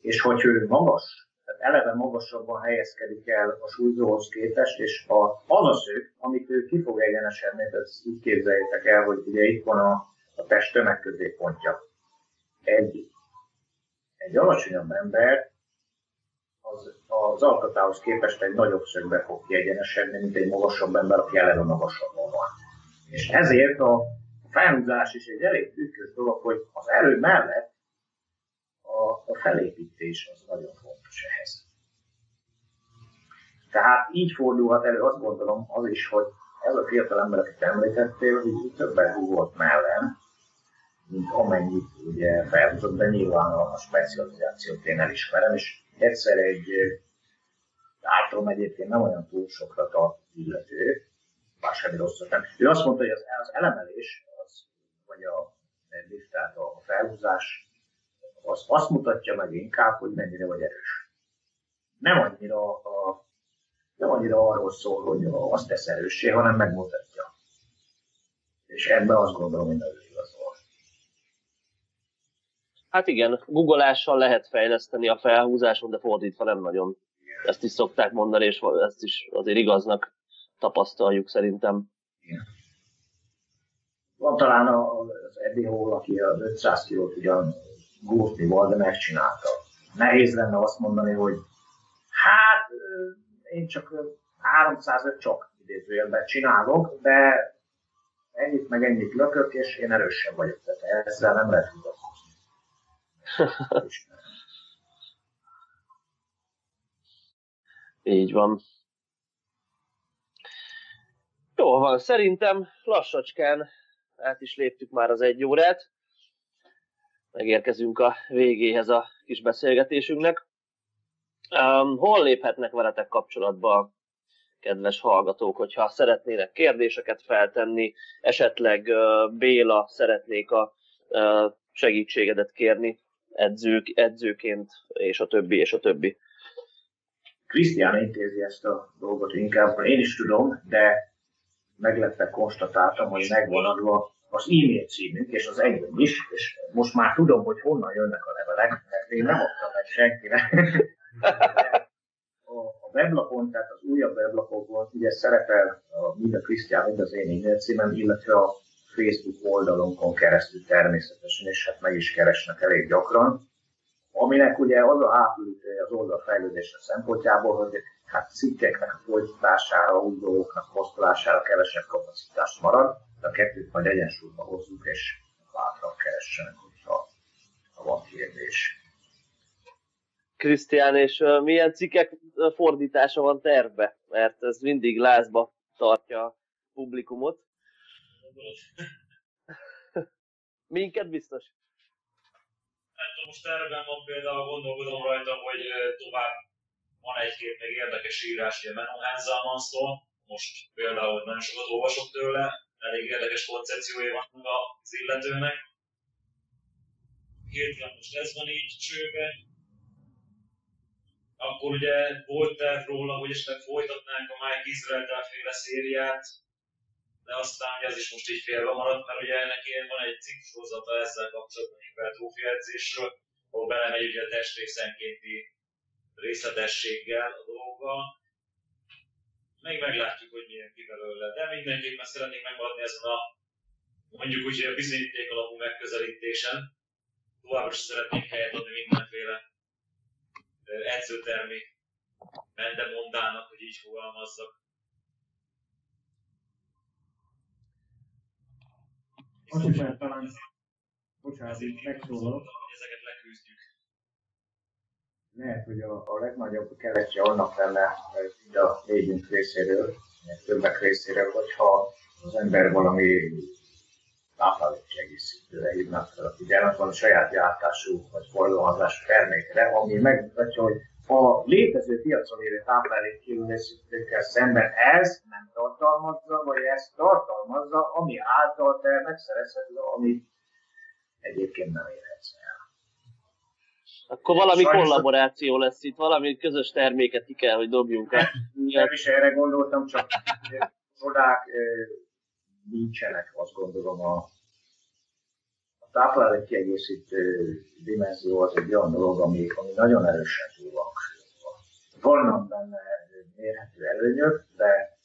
És hogy ő magas, tehát eleve magasabban helyezkedik el a súlyzóhoz képest, és a, az a szög, amit ő ki fog egyenesedni, tehát így képzeljétek el, hogy ugye itt van a, a test tömegközéppontja. Egy egy alacsonyabb ember az, az alkatához képest egy nagyobb szögbe fog kiegyenesedni, mint egy magasabb ember, aki eleve magasabban van. És ezért a felhúzás is egy elég tükkös dolog, hogy az erő mellett a, a felépítés az nagyon fontos ehhez. Tehát így fordulhat elő, azt gondolom az is, hogy ez a fiatal ember, akit említettél, hogy többet volt mellem, mint amennyit ugye felhozott, de nyilván a, specializációt én elismerem, és egyszer egy általam egyébként nem olyan túl sokra tart illető, bár semmi rosszat nem. Ő azt mondta, hogy az, az elemelés, az, vagy a lift, tehát a felhúzás, az azt mutatja meg inkább, hogy mennyire vagy erős. Nem annyira, a, nem annyira arról szól, hogy azt tesz erőssé, hanem megmutatja. És ebben azt gondolom, hogy Hát igen, googleással lehet fejleszteni a felhúzáson, de fordítva nem nagyon. Ezt is szokták mondani, és ezt is azért igaznak tapasztaljuk szerintem. Igen. Van talán az Eddie Hall, aki az 500 kilót ugyan gúrtni volt, de megcsinálta. Nehéz lenne azt mondani, hogy hát én csak 305 csak idézőjelben csinálok, de ennyit meg ennyit lökök, és én erősebb vagyok. Tehát ezzel nem lehet. Így van. Jó van, szerintem lassacskán át is léptük már az egy órát. Megérkezünk a végéhez a kis beszélgetésünknek. Um, hol léphetnek veletek kapcsolatba, kedves hallgatók, hogyha szeretnének kérdéseket feltenni, esetleg uh, Béla szeretnék a uh, segítségedet kérni edzők, edzőként, és a többi, és a többi. Krisztián intézi ezt a dolgot inkább, én is tudom, de meglepve konstatáltam, hogy megvan adva az e-mail címünk, és az enyém is, és most már tudom, hogy honnan jönnek a levelek, mert én nem adtam meg senkinek. a weblapon, tehát az újabb weblapokon ugye szerepel a, mind a Krisztián, mind az én e-mail címem, illetve a Facebook oldalunkon keresztül természetesen, és hát meg is keresnek elég gyakran, aminek ugye az a hátulütője az oldal fejlődése szempontjából, hogy hát cikkeknek a folytatására, új dolgoknak posztolására kevesebb kapacitás marad, de a kettőt majd egyensúlyba hozzuk, és bátran keressenek, hogyha ha van kérdés. is. Krisztián, és milyen cikkek fordítása van tervbe? Mert ez mindig lázba tartja a publikumot. [laughs] Minket biztos? Hát most tervben van például, gondolkodom rajta, hogy tovább van egy-két még érdekes írás, ugye Menon Hansalmansztól, most például nagyon sokat olvasok tőle, elég érdekes koncepciója van az illetőnek. Hirtelen most ez van így csőbe. Akkor ugye volt terv róla, hogy esetleg folytatnánk a Mike Israel féle szériát, de aztán ez is most így félve maradt, mert ugye neki van egy ciklusorozata ezzel kapcsolatban hipertrófia ahol belemegy ugye a testrészenkénti részletességgel a dologgal. Még meglátjuk, hogy milyen ki belőle. De mindenképpen szeretnék megmaradni ezen a mondjuk úgy, hogy a bizonyíték alapú megközelítésen. Továbbra is szeretnék helyet adni mindenféle edzőtermi mendemondának, hogy így fogalmazzak. Azt is talán, bocsánat, így megszólalok. Ezeket leküzdjük. Lehet, hogy a, a legnagyobb keretje annak lenne, így a négyünk részéről, többek részéről, hogyha az ember valami táplálékkiegészítőre hívnak fel a figyelmet, van a saját gyártású vagy forgalmazású termékre, ami megmutatja, hogy a létező piacon lévő táplálékkiegészítőkkel szemben ez nem tartalmazza, vagy ez tartalmazza, ami által te megszerezheted, amit egyébként nem érhetsz el. Akkor valami Sajnos kollaboráció lesz itt, valami közös terméket ki kell, hogy dobjunk el. [laughs] Nem is erre gondoltam, csak [laughs] csodák nincsenek, azt gondolom a táplálék kiegészítő dimenzió az egy olyan dolog, ami, ami nagyon erősen túl van Vannak benne mérhető előnyök, de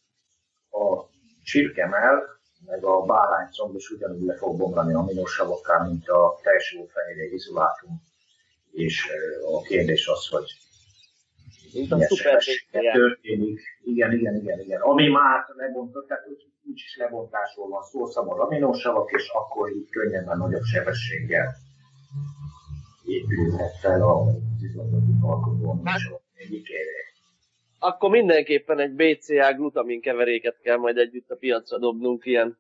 a csirkemel, meg a bálánycomb is ugyanúgy le fog bomlani aminosavakkal, mint a teljes fehérje izolátum. És a kérdés az, hogy a történik. Igen, igen, igen, igen. Ami már lebontott, tehát úgy, úgyis lebontásról van szó, szabad aminósavak, és akkor így könnyebben nagyobb sebességgel épülhet fel a izomzatot alkotó aminósavak Akkor mindenképpen egy BCA glutamin keveréket kell majd együtt a piacra dobnunk ilyen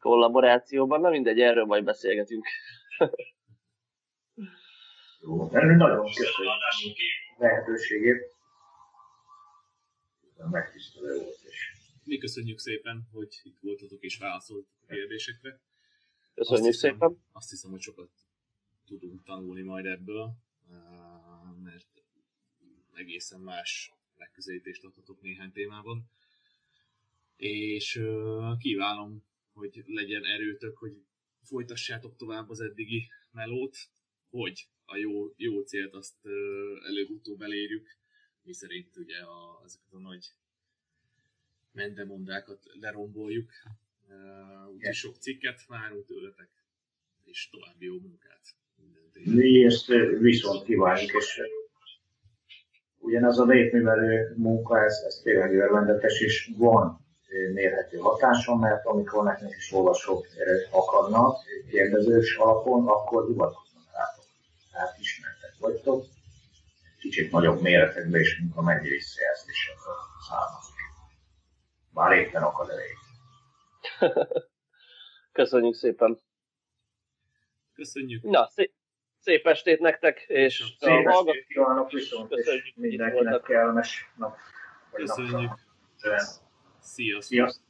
kollaborációban. Na mindegy, erről majd beszélgetünk. [laughs] Jó, nagyon köszönöm lehetőségét megtisztelő volt. És... Mi köszönjük szépen, hogy itt voltatok és válaszoltatok a kérdésekre. Köszönjük azt hiszem, szépen. Azt hiszem, hogy sokat tudunk tanulni majd ebből, mert egészen más megközelítést adhatok néhány témában. És kívánom, hogy legyen erőtök, hogy folytassátok tovább az eddigi melót, hogy a jó, jó célt azt előbb-utóbb elérjük, mi szerint ugye a, azokat a nagy mendemondákat leromboljuk. Uh, úgyhogy sok cikket várunk tőletek, és további jó munkát. Mi ezt viszont kívánjuk, és ugyanaz a népművelő munka, ez, ez tényleg örvendetes, és van mérhető hatása, mert amikor nekünk is olvasók akarnak kérdezős alapon, akkor hivatkoznak rátok. Tehát ismertek vagytok, kicsit nagyobb méretekben is mennyi visszajelzésekről származik. Bár éppen akad elég. [laughs] Köszönjük szépen. Köszönjük. Na, szép, szép estét nektek, és szép a estét kívánok viszont, és mindenkinek kellemes nap. Köszönjük. Nap. Sziasztok. Sziasztok.